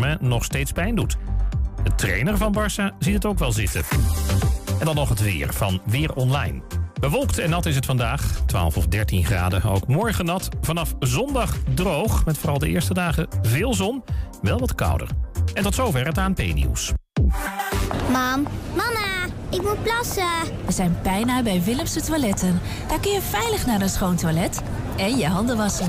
Saint-Germain nog steeds pijn doet. De trainer van Barça ziet het ook wel zitten. En dan nog het weer van Weer Online. Bewolkt en nat is het vandaag, 12 of 13 graden. Ook morgen nat, vanaf zondag droog. Met vooral de eerste dagen veel zon, wel wat kouder. En tot zover het ANP-nieuws. Mam, mama, ik moet plassen. We zijn bijna bij Willemse Toiletten. Daar kun je veilig naar een schoon toilet en je handen wassen.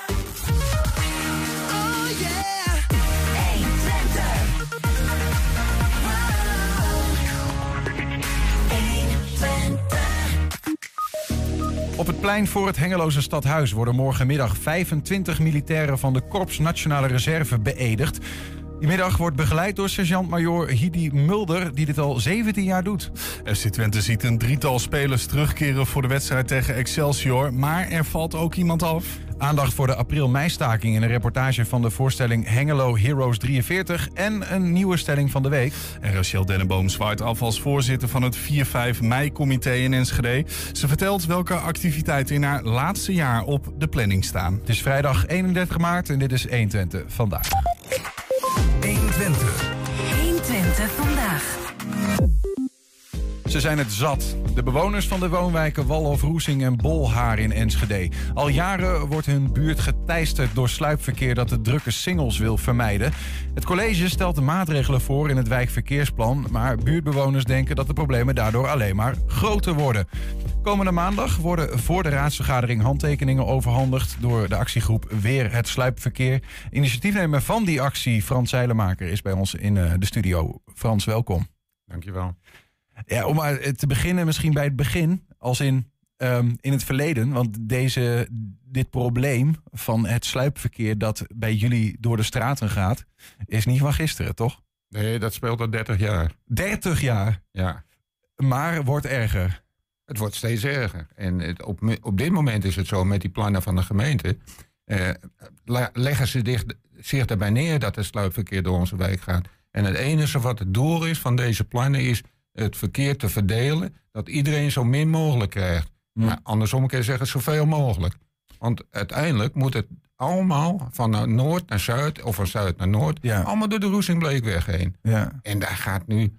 het plein voor het Hengeloze Stadhuis worden morgenmiddag 25 militairen van de Korps Nationale Reserve beëdigd. Die middag wordt begeleid door sergeant-majoor Hidi Mulder, die dit al 17 jaar doet. FC Twente ziet een drietal spelers terugkeren voor de wedstrijd tegen Excelsior. Maar er valt ook iemand af. Aandacht voor de april-meistaking in een reportage van de voorstelling Hengelo Heroes 43 en een nieuwe stelling van de week. En Rachel Dennenboom zwaait af als voorzitter van het 4-5 mei-comité in Enschede. Ze vertelt welke activiteiten in haar laatste jaar op de planning staan. Het is vrijdag 31 maart en dit is 120 vandaag. 120. 120 Ze zijn het zat. De bewoners van de woonwijken Walhof, Roesing en Bolhaar in Enschede. Al jaren wordt hun buurt geteisterd door sluipverkeer dat de drukke singles wil vermijden. Het college stelt de maatregelen voor in het wijkverkeersplan, maar buurtbewoners denken dat de problemen daardoor alleen maar groter worden. Komende maandag worden voor de raadsvergadering handtekeningen overhandigd door de actiegroep Weer het Sluipverkeer. Initiatiefnemer van die actie, Frans Zeilemaker, is bij ons in eh, de studio. Frans, welkom. Dankjewel. Ja, om maar te beginnen, misschien bij het begin, als in, ehm, in het verleden. Want deze, dit probleem van het sluipverkeer dat bij jullie door de straten gaat, is niet van gisteren, toch? Nee, dat speelt al 30 jaar. 30 jaar, Ja, maar wordt erger. het wordt steeds erger. En het, op, op dit moment is het zo met die plannen van de gemeente. eh, leggen ze dicht, zich erbij neer dat het sluipverkeer door onze wijk gaat. En het enige wat het doel is van deze plannen is het verkeer te verdelen. Dat iedereen zo min mogelijk krijgt. Maar andersom kan je zeggen zoveel mogelijk. Want uiteindelijk moet het allemaal van noord naar zuid of van zuid naar noord. Ja. Allemaal door de Roesingbleekweg heen. Ja. En daar gaat nu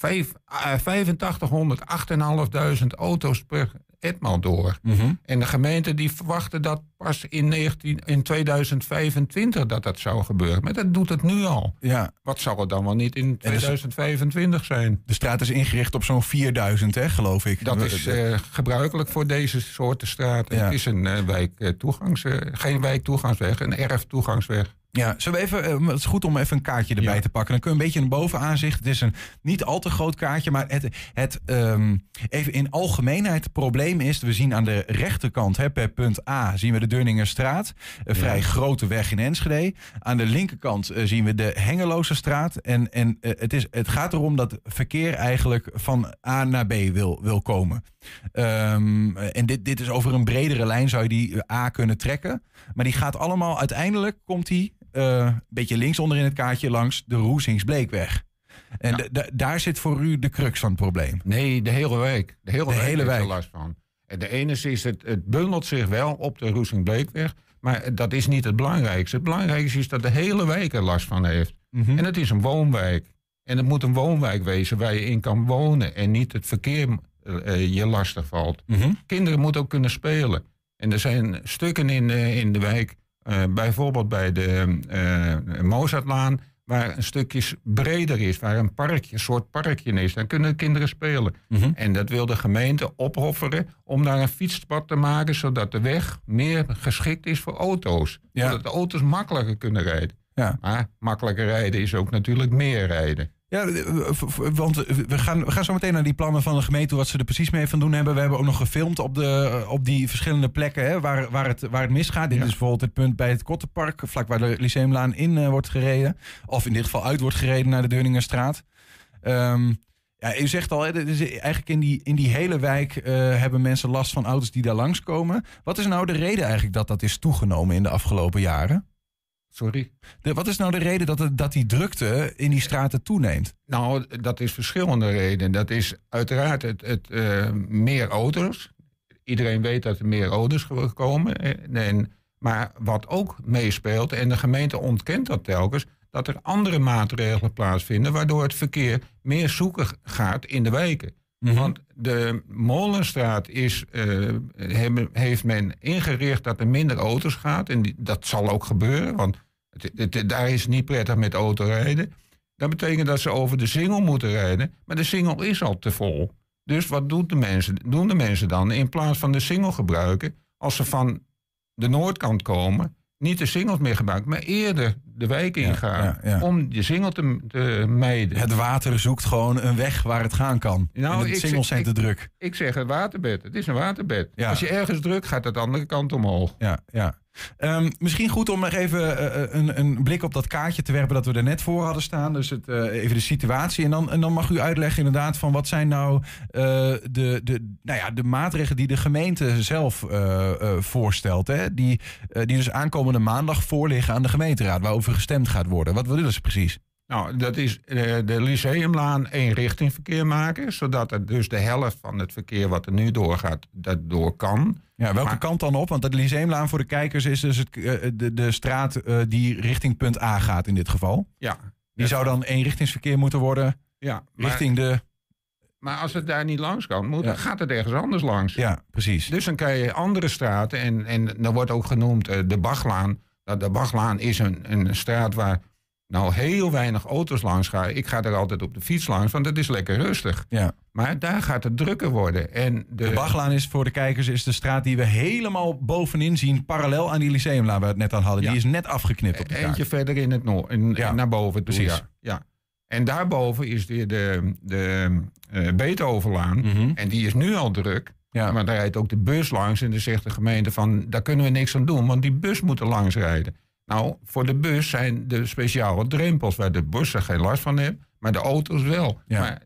eh, 8500, 8500 auto's per etmaal door. Mhm. En de gemeente die verwachten dat pas in, 19, in 2025 dat dat zou gebeuren. Maar dat doet het nu al. ja. Wat zal het dan wel niet in dat is- 2025 zijn? De straat is ingericht op zo'n 4000, hè, geloof ik. Dat is eh, gebruikelijk voor deze soorten straten. Ja. Het is een eh, wijk, eh, toegangs, geen wijktoegangsweg, een erftoegangsweg. Ja, we even, eh, het is goed om even een kaartje erbij Ja. te pakken. Dan kun je een beetje een bovenaanzicht. Het is een niet al te groot kaartje, maar het, het ehm, even in algemeenheid. Het probleem is, we zien aan de rechterkant, hè, per punt A, zien we de Deurningerstraat. Een vrij grote weg in Enschede. Aan de linkerkant eh, zien we de Hengeloze straat. En, en eh, het, is, het gaat erom dat verkeer eigenlijk van A naar B wil, wil komen. Ehm, en dit, dit is over een bredere lijn zou je die A kunnen trekken. Maar die gaat allemaal, uiteindelijk komt die een beetje linksonder in het kaartje langs de Roesingsbleekweg. En Ja. daar zit voor u de crux van het probleem. Nee, de hele wijk. De hele De wijk hele heeft er last van. En de ene is, het, het bundelt zich wel op de Roesing-Bleekweg. Maar dat is niet het belangrijkste. Het belangrijkste is dat de hele wijk er last van heeft. Mhm. En het is een woonwijk. En het moet een woonwijk wezen waar je in kan wonen. En niet het verkeer eh, je lastig valt. Mhm. Kinderen moeten ook kunnen spelen. En er zijn stukken in, de- in de wijk, eh, bijvoorbeeld bij de eh Mozartlaan, waar een stukje breder is, waar een parkje, een soort parkje is. Dan kunnen kinderen spelen. Mhm. En dat wil de gemeente opofferen om daar een fietspad te maken, zodat de weg meer geschikt is voor auto's. Ja. Zodat de auto's makkelijker kunnen rijden. Ja. Maar makkelijker rijden is ook natuurlijk meer rijden. Ja, eh, want we gaan, we gaan zo meteen naar die plannen van de gemeente, wat ze er precies mee van doen hebben. We hebben ook nog gefilmd op, de, op die verschillende plekken hè, waar, waar, het, waar het misgaat. Dit Ja. is bijvoorbeeld het punt bij het Kottenpark, vlak waar de Lyceumlaan in eh, wordt gereden. Of in dit geval uit wordt gereden naar de Deurningerstraat. Ehm, ja, u zegt al, hè, eigenlijk in die, in die hele wijk eh, hebben mensen last van auto's die daar langskomen. Wat is nou de reden eigenlijk dat dat is toegenomen in de afgelopen jaren? Sorry? Wat is nou de reden dat, het, dat die drukte in die straten toeneemt? Nou, dat is verschillende redenen. Dat is uiteraard het, het eh, meer auto's. Iedereen weet dat er meer auto's komen. eh, En, maar wat ook meespeelt, en de gemeente ontkent dat telkens, dat er andere maatregelen plaatsvinden, waardoor het verkeer meer zoeken gaat in de wijken. Want de Molenstraat is, eh, heeft men ingericht dat er minder auto's gaat. En dat zal ook gebeuren, want het, daar is niet prettig met autorijden. Dat betekent dat ze over de singel moeten rijden. Maar de singel is al te vol. Dus wat doen de mensen, doen de mensen dan? In plaats van de singel gebruiken, als ze van de noordkant komen, niet de singels meer gebruiken, maar eerder de wijk ingaan. ja, ja. Om de singel te, te mijden. Het water zoekt gewoon een weg waar het gaan kan. Nou, en de singles zijn te druk. Ik zeg een waterbed. Het is een waterbed. Als je ergens druk, gaat het de andere kant omhoog. Ja, ja. Ehm, misschien goed om nog even eh, een, een blik op dat kaartje te werpen dat we er net voor hadden staan. Dus het, eh, even de situatie. En dan, dan mag u uitleggen inderdaad van wat zijn nou eh, de, de, nou ja, de maatregelen die de gemeente zelf eh, eh, voorstelt. Hè? Die, eh, die dus aankomende maandag voorliggen aan de gemeenteraad. Waarover gestemd gaat worden. Wat willen ze precies? Nou, dat is eh, de Lyceumlaan één richting verkeer maken. Zodat er dus de helft van het verkeer wat er nu doorgaat, dat door kan. Ja, welke Maar- kant dan op? Want dat Lyceumlaan voor de kijkers is dus het, eh, de, de straat eh, die richting punt A gaat in dit geval. Ja. Die zou dan eenrichtingsverkeer moeten worden Ja, maar, richting de... maar als het daar niet langs kan, moet, Ja. gaat het ergens anders langs. Ja, precies. Dus dan krijg je andere straten. En, en dan wordt ook genoemd de Bachlaan. Nou, de Bachlaan is een, een straat waar nou heel weinig auto's langs gaan. Ik ga er altijd op de fiets langs, want het is lekker rustig. Ja. Maar daar gaat het drukker worden. En de, De Bachlaan is voor de kijkers is de straat die we helemaal bovenin zien, parallel aan die Lyceumlaan waar we het net aan hadden. Ja. Die is net afgeknipt op de kaart. Eentje verder in het noord, in, Ja, naar boven toe. precies. Ja. En daarboven is weer de, de eh, Beethovenlaan. Mhm. En die is nu al druk. Ja. Maar daar rijdt ook de bus langs. En dan zegt de gemeente van, daar kunnen we niks aan doen. Want die bus moet er langs rijden. Nou, voor de bus zijn de speciale drempels... waar de bussen geen last van hebben. Maar de auto's wel. Ja. Maar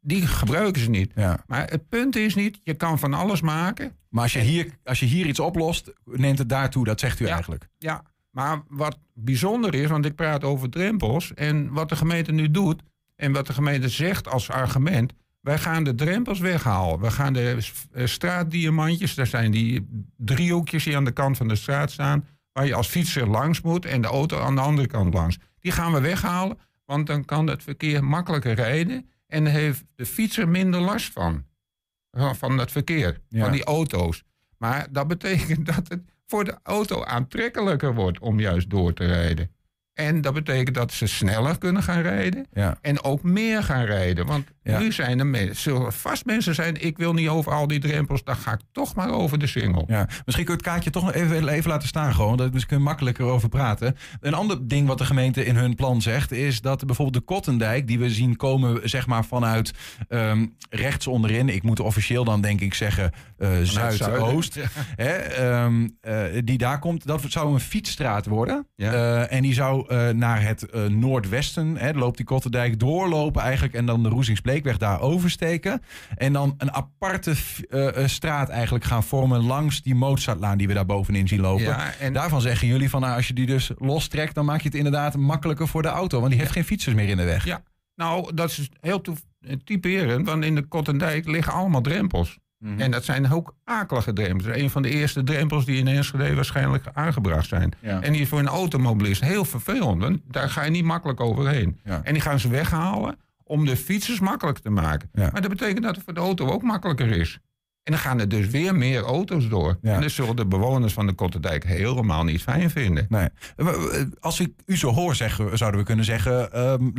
die gebruiken ze niet. Ja. Maar het punt is niet, je kan van alles maken. Maar als je, hier, als je hier iets oplost, neemt het daartoe. Dat zegt u Ja. eigenlijk. Ja, maar wat bijzonder is, want ik praat over drempels. En wat de gemeente nu doet, en wat de gemeente zegt als argument. Wij gaan de drempels weghalen. We gaan de eh, straatdiamantjes, daar zijn die driehoekjes die aan de kant van de straat staan. Waar je als fietser langs moet en de auto aan de andere kant langs. Die gaan we weghalen, want dan kan het verkeer makkelijker rijden. En heeft de fietser minder last van. Van- het verkeer, Ja. van die auto's. Maar dat betekent dat het voor de auto aantrekkelijker wordt om juist door te rijden. En dat betekent dat ze sneller kunnen gaan rijden. Ja. En ook meer gaan rijden. Want Ja. nu zijn er mensen, zullen vast mensen zijn. Ik wil niet over al die drempels. Dan ga ik toch maar over de singel. Ja, misschien kun je het kaartje toch nog even, even laten staan gewoon. Dat we kunnen makkelijker over praten. Een ander ding wat de gemeente in hun plan zegt... is dat bijvoorbeeld de Kottendijk, die we zien komen zeg maar vanuit ehm, rechts onderin... ik moet officieel dan denk ik zeggen eh, zuidoost... zuiden. Hè, ehm, eh, die daar komt, dat zou een fietsstraat worden. Ja. Eh, en die zou eh, naar het eh, noordwesten, hè, loopt die Kottendijk doorlopen eigenlijk... en dan de Roesingspleekweg daar oversteken. En dan een aparte eh, eh, straat eigenlijk gaan vormen langs die Mozartlaan die we daar bovenin zien lopen. Ja, en- Daarvan zeggen jullie van nou, als je die dus lostrekt, dan maak je het inderdaad makkelijker voor de auto. Want die heeft geen fietsers meer in de weg. Ja, nou, dat is heel eh, typerend. Want in de Kottendijk liggen allemaal drempels. Mhm. En dat zijn ook akelige drempels. Een van de eerste drempels die in Enschede waarschijnlijk aangebracht zijn. Ja. En die is voor een automobilist heel vervelend. Want daar ga je niet makkelijk overheen. Ja. En die gaan ze weghalen om de fietsers makkelijk te maken. Ja. Maar dat betekent dat het voor de auto ook makkelijker is. En dan gaan er dus weer meer auto's door. Ja. En dat zullen de bewoners van de Kottendijk helemaal niet fijn vinden. Nee. Eh, Als ik u zo hoor zeggen, zouden we kunnen zeggen... ehm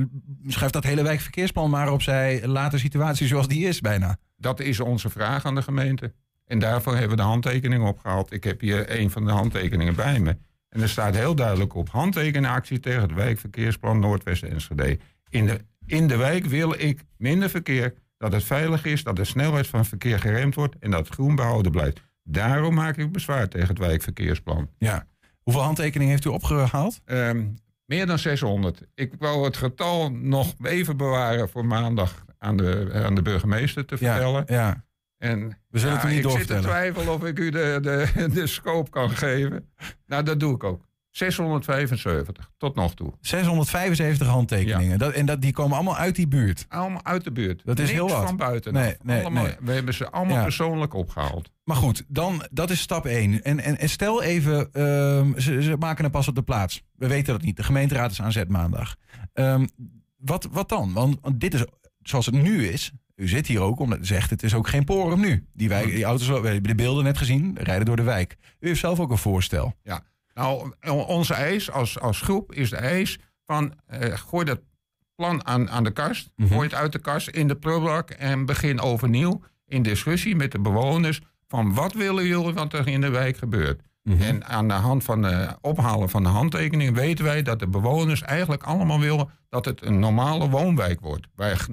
schrijf dat hele wijkverkeersplan maar opzij. Laat de situatie zoals die is bijna. Dat is onze vraag aan de gemeente. En daarvoor hebben we de handtekening opgehaald. Ik heb hier een van de handtekeningen bij me. En er staat heel duidelijk op: handtekenactie tegen het wijkverkeersplan Noordwest-Enschede. In de, in de wijk wil ik minder verkeer, dat het veilig is, dat de snelheid van verkeer geremd wordt en dat het groen behouden blijft. Daarom maak ik bezwaar tegen het wijkverkeersplan. Ja. Hoeveel handtekeningen heeft u opgehaald? Ehm, meer dan 600. Ik wou het getal nog even bewaren voor maandag aan de, aan de burgemeester te vertellen. Ja, ja. En We zullen het niet ik zit te twijfelen of ik u de, de, de scope kan geven. Nou, dat doe ik ook. 675 tot nog toe. 675 handtekeningen. Dat, en dat, die komen allemaal uit die buurt. Allemaal uit de buurt. Dat is heel wat. van buiten. Nee, nee, allemaal, nee. We hebben ze allemaal Ja. persoonlijk opgehaald. Maar goed, dan, dat is stap 1. En, en, en stel even, ehm, ze, ze maken een pas op de plaats. We weten dat niet. De gemeenteraad is aan zet maandag. Ehm, wat, wat dan? Want, want dit is zoals het nu is. U zit hier ook omdat u zegt het is ook geen porum nu. Die, wijk, die auto's, we hebben de beelden net gezien, rijden door de wijk. U heeft zelf ook een voorstel. Ja. Nou, onze eis als, als groep is de eis van eh, gooi dat plan aan, aan de kast. Mhm. Gooi het uit de kast in de prullenbak en begin overnieuw in discussie met de bewoners van wat willen jullie wat er in de wijk gebeurt. Mhm. En aan de hand van het ophalen van de handtekening weten wij dat de bewoners eigenlijk allemaal willen dat het een normale woonwijk wordt. Waar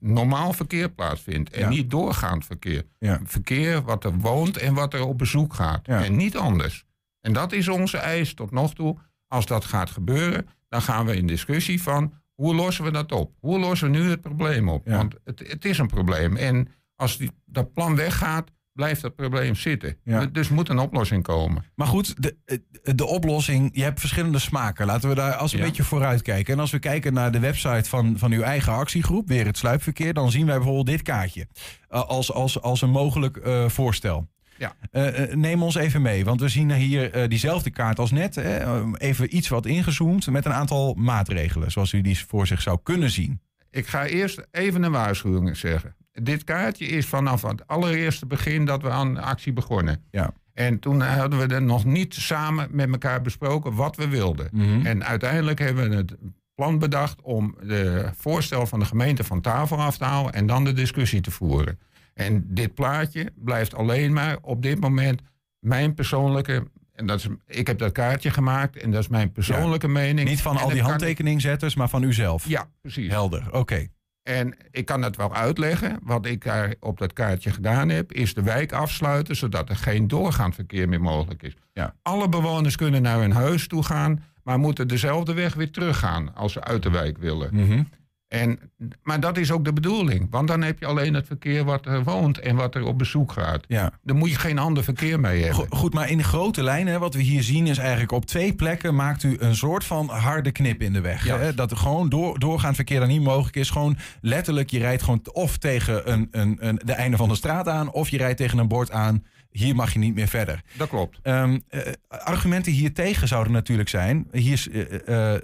normaal verkeer plaatsvindt en Ja. niet doorgaand verkeer. Ja. Verkeer wat er woont en wat er op bezoek gaat. Ja. En niet anders. En dat is onze eis tot nog toe. Als dat gaat gebeuren, dan gaan we in discussie van hoe lossen we dat op? Hoe lossen we nu het probleem op? Ja. Want het, het is een probleem. En als die, dat plan weggaat, blijft dat probleem zitten. Ja. Dus moet een oplossing komen. Maar goed, de, eh, de oplossing, je hebt verschillende smaken. Laten we daar als een Ja. beetje vooruit kijken. En als we kijken naar de website van, van uw eigen actiegroep, weer het sluipverkeer, dan zien wij bijvoorbeeld dit kaartje eh, als, als, als een mogelijk eh, voorstel. Ja. Eh, eh, neem ons even mee, want we zien hier eh, diezelfde kaart als net. Hè, even iets wat ingezoomd met een aantal maatregelen, zoals u die voor zich zou kunnen zien. Ik ga eerst even een waarschuwing zeggen. Dit kaartje is vanaf het allereerste begin dat we aan actie begonnen. Ja. En toen hadden we er nog niet samen met elkaar besproken wat we wilden. Mhm. En uiteindelijk hebben we het plan bedacht om de voorstel van de gemeente van tafel af te halen en dan de discussie te voeren. En dit plaatje blijft alleen maar op dit moment mijn persoonlijke. En dat is, ik heb dat kaartje gemaakt en dat is mijn persoonlijke mening. Niet van En al die dat handtekeningzetters, maar van uzelf. Ja, precies. Helder, oké. En ik kan het wel uitleggen. Wat ik daar op dat kaartje gedaan heb, is de wijk afsluiten, zodat er geen doorgaand verkeer meer mogelijk is. Ja. Alle bewoners kunnen naar hun huis toe gaan, maar moeten dezelfde weg weer teruggaan als ze uit de wijk willen. Mhm. En, maar dat is ook de bedoeling, want dan heb je alleen het verkeer wat er woont en wat er op bezoek gaat. Ja. Daar moet je geen ander verkeer mee hebben. Go- Goed, maar in grote lijnen, wat we hier zien, is eigenlijk op twee plekken maakt u een soort van harde knip in de weg. Ja. Hè? Dat er gewoon door, doorgaand verkeer dan niet mogelijk is. Gewoon letterlijk, je rijdt gewoon of tegen een, een, een, de einde van de straat aan, of je rijdt tegen een bord aan. Hier mag je niet meer verder. Dat klopt. Ehm, eh, argumenten hiertegen zouden natuurlijk zijn. Hier is eh, eh,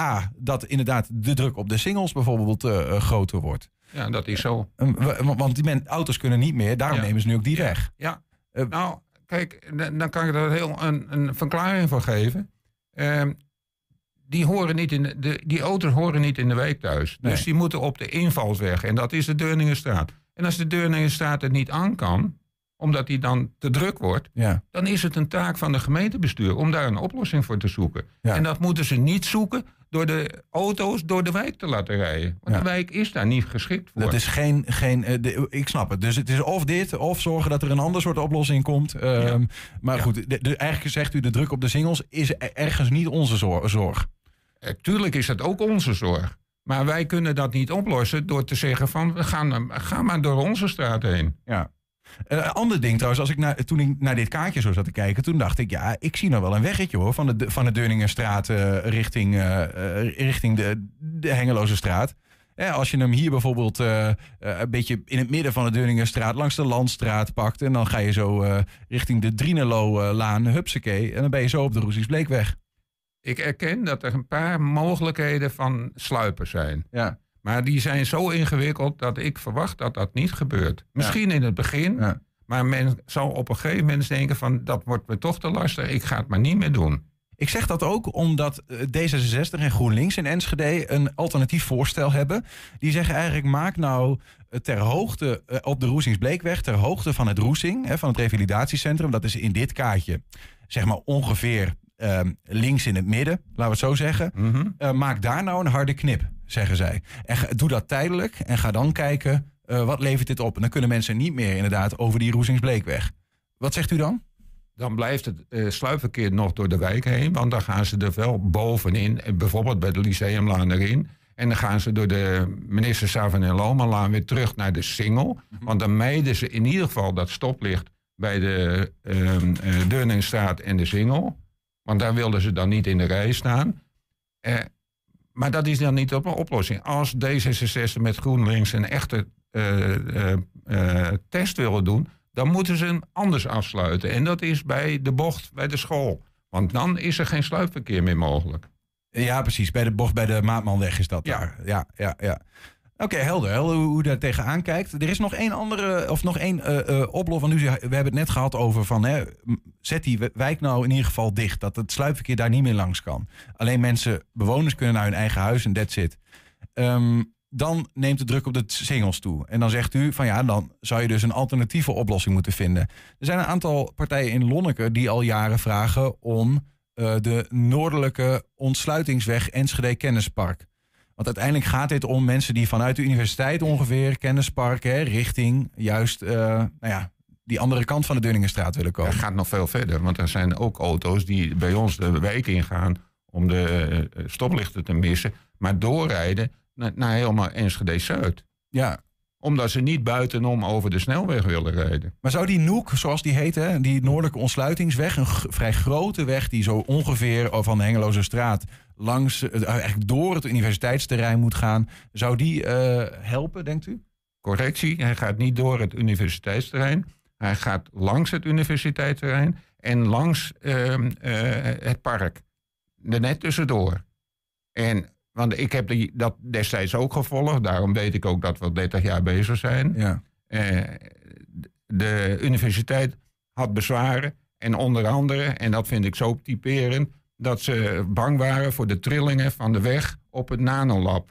A, dat inderdaad de druk op de singles bijvoorbeeld groter wordt. Ja, dat is zo. Ehm, wa- want die men, auto's kunnen niet meer, daarom Ja. nemen ze nu ook die weg. Ja, nou, kijk, dan kan ik er heel een, een verklaring voor geven. Ehm, die, horen niet in de, de, die auto's horen niet in de wijk thuis. Nee. Dus die moeten op de invalsweg. En dat is de Deurningenstraat. En als de Deurningenstraat het niet aan kan, omdat die dan te druk wordt, Ja. dan is het een taak van de gemeentebestuur om daar een oplossing voor te zoeken. Ja. En dat moeten ze niet zoeken door de auto's door de wijk te laten rijden. Want Ja. de wijk is daar niet geschikt voor. Dat is geen. geen eh, de- ik snap het. Dus het is of dit, of zorgen dat er een ander soort oplossing komt. Ehm, Maar goed, de, de- eigenlijk zegt u de druk op de singles is er- ergens niet onze zor- zorg. Eh, Tuurlijk is dat ook onze zorg. Maar wij kunnen dat niet oplossen door te zeggen van we gaan, eh, ga maar door onze straat heen. Ja. Eh, Een ander ding trouwens, als ik toen ik naar dit kaartje zo zat te kijken, toen dacht ik, ja, ik zie nou wel een weggetje hoor, van de, van de Deurningenstraat eh, richting, eh, richting de, de Hengeloze straat. Als je hem hier bijvoorbeeld een beetje in het midden van de Deurningenstraat langs de Landstraat pakt en dan ga je zo richting de Drienelo-laan, hupsakee, en dan ben je zo op de Roesies Bleekweg. Ik erken dat er een paar mogelijkheden van sluipers zijn. Ja. Maar die zijn zo ingewikkeld dat ik verwacht dat dat niet gebeurt. Misschien in het begin, Ja. maar men zal op een gegeven moment denken van dat wordt me toch te lastig, ik ga het maar niet meer doen. Ik zeg dat ook omdat eh, D66 en GroenLinks in Enschede een alternatief voorstel hebben. Die zeggen eigenlijk maak nou eh, ter hoogte eh, op de Roesingsbleekweg, ter hoogte van het Roesing, van het revalidatiecentrum. Dat is in dit kaartje, zeg maar ongeveer ehm, links in het midden, laten we het zo zeggen. Mhm. Maak daar nou een harde knip, zeggen zij. En ga- doe dat tijdelijk en ga dan kijken eh, wat levert dit op. En dan kunnen mensen niet meer inderdaad over die Roesingsbleekweg. Wat zegt u dan? Dan blijft het eh sluipverkeer nog door de wijk heen. Want dan gaan ze er wel bovenin. Bijvoorbeeld bij de Lyceumlaan erin. En dan gaan ze door de minister Savan en Lomalaan weer terug naar de Singel. Want dan mijden ze in ieder geval dat stoplicht bij de Deurningsstraat en de Singel. Want daar wilden ze dan niet in de rij staan. Maar dat is dan niet op een oplossing. Als D66 met GroenLinks een echte eh, eh, eh, test willen doen, dan moeten ze hem anders afsluiten. En dat is bij de bocht bij de school. Want dan is er geen sluipverkeer meer mogelijk. Ja, precies. Bij de bocht bij de Maatmanweg is dat Ja. daar. Ja, ja, ja. Oké, helder. hoe, hoe daar tegenaan kijkt. Er is nog één andere, of nog één. Want nu, we hebben het net gehad over van, hè, zet die wijk nou in ieder geval dicht. Dat het sluipverkeer daar niet meer langs kan. Alleen mensen, bewoners kunnen naar hun eigen huis en that's it. Ehm, dan neemt de druk op de singles toe. En dan zegt u van ja, dan zou je dus een alternatieve oplossing moeten vinden. Er zijn een aantal partijen in Lonneke die al jaren vragen om eh, de noordelijke ontsluitingsweg Enschede Kennispark. Want uiteindelijk gaat dit om mensen die vanuit de universiteit ongeveer Kennispark hè, richting juist eh, nou ja, die andere kant van de Dunningenstraat willen komen. Het gaat nog veel verder, want er zijn ook auto's die bij ons de wijk ingaan om de eh, stoplichten te missen, maar doorrijden naar, naar helemaal Enschede Zuid. Ja, Omdat ze niet buitenom over de snelweg willen rijden. Maar zou die Noek, zoals die heet, hè, die noordelijke ontsluitingsweg, een vrij grote weg die zo ongeveer van de Hengeloze straat langs, eh, eigenlijk door het universiteitsterrein moet gaan, zou die eh, helpen, denkt u? Correctie, hij gaat niet door het universiteitsterrein. Hij gaat langs het universiteitsterrein en langs ehm, eh, het park. Er net tussendoor. En, want ik heb die, dat destijds ook gevolgd. Daarom weet ik ook dat we al 30 jaar bezig zijn. Ja. Eh, de universiteit had bezwaren. En onder andere, en dat vind ik zo typerend... dat ze bang waren voor de trillingen van de weg op het nanolab.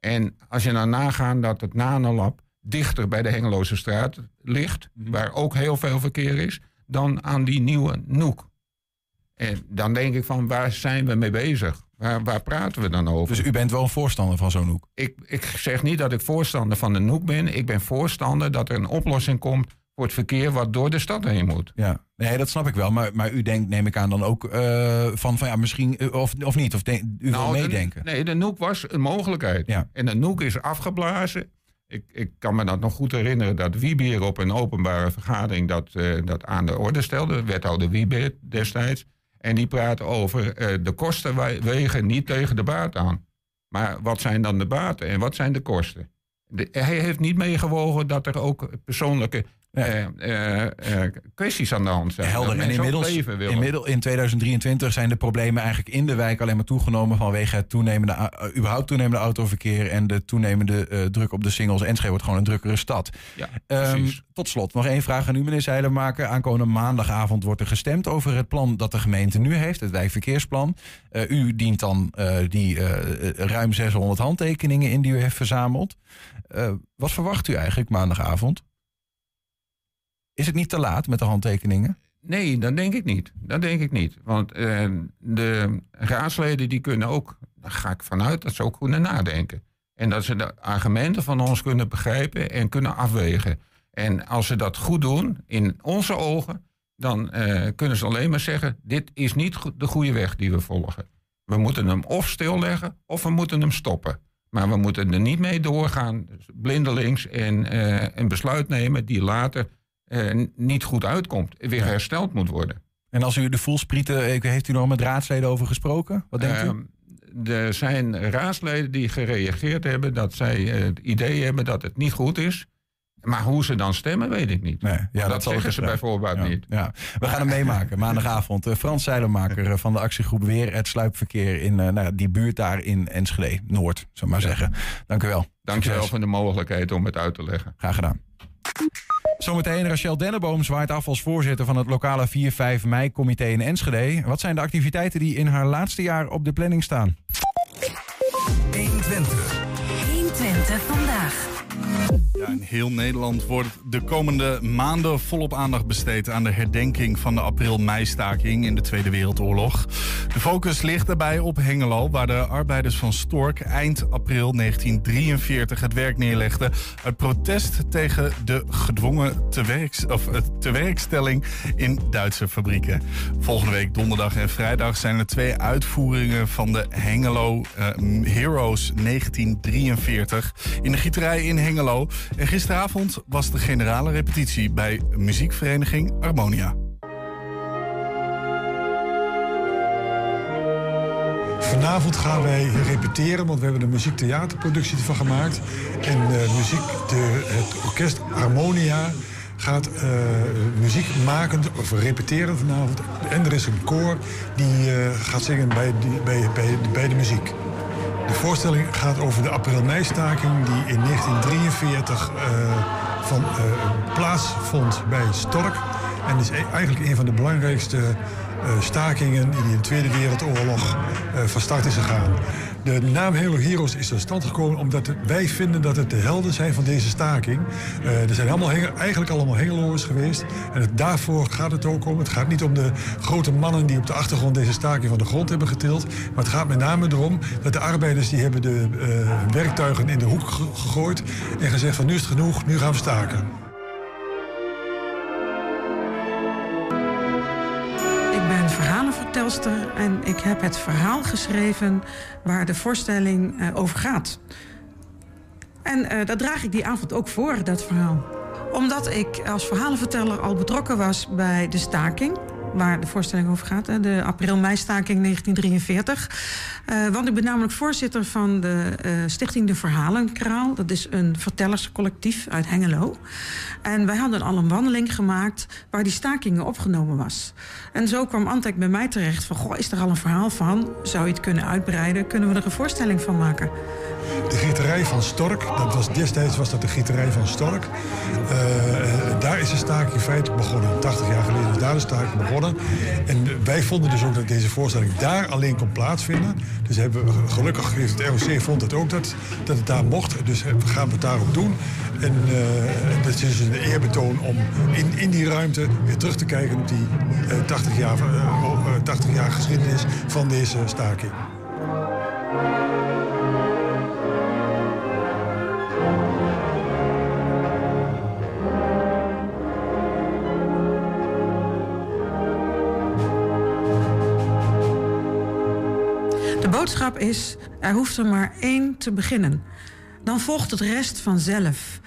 En als je dan nagaat dat het nanolab dichter bij de Hengeloze straat ligt... waar ook heel veel verkeer is, dan aan die nieuwe Noek. En dan denk ik van, waar zijn we mee bezig? Waar, waar praten we dan over? Dus u bent wel een voorstander van zo'n Noek? ik, ik zeg niet dat ik voorstander van de Noek ben. Ik ben voorstander dat er een oplossing komt voor het verkeer wat door de stad heen moet. Ja, nee, dat snap ik wel. Maar, maar u denkt, neem ik aan, dan ook eh, van, van ja, misschien, eh, of, of niet? Of denk- u wil de- meedenken? nee, de Noek was een mogelijkheid. Ja. En de Noek is afgeblazen. Ik, ik kan me dat nog goed herinneren dat Wiebeer op een openbare vergadering dat, eh, dat aan de orde stelde. Wethouder Wiebeer destijds. En die praat over eh, de kosten wegen niet tegen de baat aan. Maar wat zijn dan de baten en wat zijn de kosten? Hij heeft niet meegewogen dat er ook persoonlijke Ja. eh, eh, eh, kwesties aan de hand zijn. Helder. En inmiddels, inmiddels in 2023 zijn de problemen eigenlijk in de wijk alleen maar toegenomen vanwege het toenemende, uh, überhaupt toenemende autoverkeer en de toenemende druk op de singles. Enschede wordt gewoon een drukkere stad. Ja, Ehm, tot slot, nog één vraag aan u, meneer Zeilenmaker. Aankomende maandagavond wordt er gestemd over het plan dat de gemeente nu heeft, het wijkverkeersplan. U dient dan die ruim 600 handtekeningen in die u heeft verzameld. Wat verwacht u eigenlijk maandagavond? Is het niet te laat met de handtekeningen? Nee, dat denk ik niet. Dat denk ik niet. Want eh, de raadsleden die kunnen ook, daar ga ik vanuit, dat ze ook kunnen nadenken. En dat ze de argumenten van ons kunnen begrijpen en kunnen afwegen. En als ze dat goed doen, in onze ogen, dan eh, kunnen ze alleen maar zeggen: dit is niet de goede weg die we volgen. We moeten hem of stilleggen of we moeten hem stoppen. Maar we moeten er niet mee doorgaan, dus blindelings, en eh, een besluit nemen die later eh, niet goed uitkomt, weer hersteld moet worden. En als u de voelsprieten, eh, heeft u nog met raadsleden over gesproken? Wat denkt u? Ehm, er zijn raadsleden die gereageerd hebben dat zij het idee hebben dat het niet goed is. Maar hoe ze dan stemmen, weet ik niet. Nee, ja, dat, dat zeggen ze bijvoorbeeld Ja, niet. ja. We gaan hem meemaken maandagavond. Eh, Frans Zeilenmaker van de actiegroep Weer het sluipverkeer in nou, die buurt daar in Enschede, Noord, zou maar zeggen. Dank u wel. Dankjewel Succes. voor de mogelijkheid om het uit te leggen. Graag gedaan. Zometeen Rachel Denneboom zwaait af als voorzitter van het lokale 4-5 mei-comité in Enschede. Wat zijn de activiteiten die in haar laatste jaar op de planning staan? 120. 120 vandaag. Ja, in heel Nederland wordt de komende maanden volop aandacht besteed aan de herdenking van de april-mei-staking in de Tweede Wereldoorlog. De focus ligt daarbij op Hengelo, waar de arbeiders van Stork eind april 1943 het werk neerlegden uit protest tegen de gedwongen tewerks, of, eh, tewerkstelling in Duitse fabrieken. Volgende week donderdag en vrijdag zijn er twee uitvoeringen van de Hengelo eh, Heroes 1943 in de gieterij in Hengelo. En gisteravond was de generale repetitie bij muziekvereniging Harmonia. Vanavond gaan wij repeteren, want we hebben een muziektheaterproductie ervan gemaakt. En uh, muziek, de, het orkest Harmonia gaat uh, muziek maken, of repeteren vanavond. En er is een koor die uh, gaat zingen bij, bij, bij de muziek. De voorstelling gaat over de april-mei-staking die in 1943 uh, van, plaatsvond bij Stork. En is e-, eigenlijk een van de belangrijkste stakingen die in de Tweede Wereldoorlog van start is gegaan. De naam Halo Heroes is tot stand gekomen omdat wij vinden dat het de helden zijn van deze staking. Uh, er zijn allemaal, eigenlijk allemaal Hengeloers geweest. En het, daarvoor gaat het ook om. Het gaat niet om de grote mannen die op de achtergrond deze staking van de grond hebben getild. Maar het gaat met name erom dat de arbeiders die hebben de uh, werktuigen in de hoek gegooid. En gezegd van nu is het genoeg, nu gaan we staken. Verhalenvertelster en ik heb het verhaal geschreven waar de voorstelling uh, over gaat. En uh, dat draag ik die avond ook voor, dat verhaal. Omdat ik als verhalenverteller al betrokken was bij de staking waar de voorstelling over gaat. De april-mei-staking 1943. Uh, want ik ben namelijk voorzitter van de uh, stichting De Verhalenkraal. Dat is een vertellerscollectief uit Hengelo. En wij hadden al een wandeling gemaakt waar die stakingen opgenomen was. En zo kwam Antek bij mij terecht van... Goh, is er al een verhaal van? Zou je het kunnen uitbreiden? Kunnen we er een voorstelling van maken? De gieterij van Stork, dat was, destijds was dat de gieterij van Stork. Uh, daar is de staking in feite begonnen. 80 jaar geleden is daar de staking begonnen. En wij vonden dus ook dat deze voorstelling daar alleen kon plaatsvinden. Dus hebben we, gelukkig heeft het ROC vond het ook dat, dat het daar mocht. Dus we gaan het daarop doen. En uh, dat is dus een eerbetoon om in, in die ruimte weer terug te kijken op die uh, 80, jaar, 80 jaar geschiedenis van deze staking. Boodschap is, er hoeft er maar één te beginnen. Dan volgt het rest vanzelf.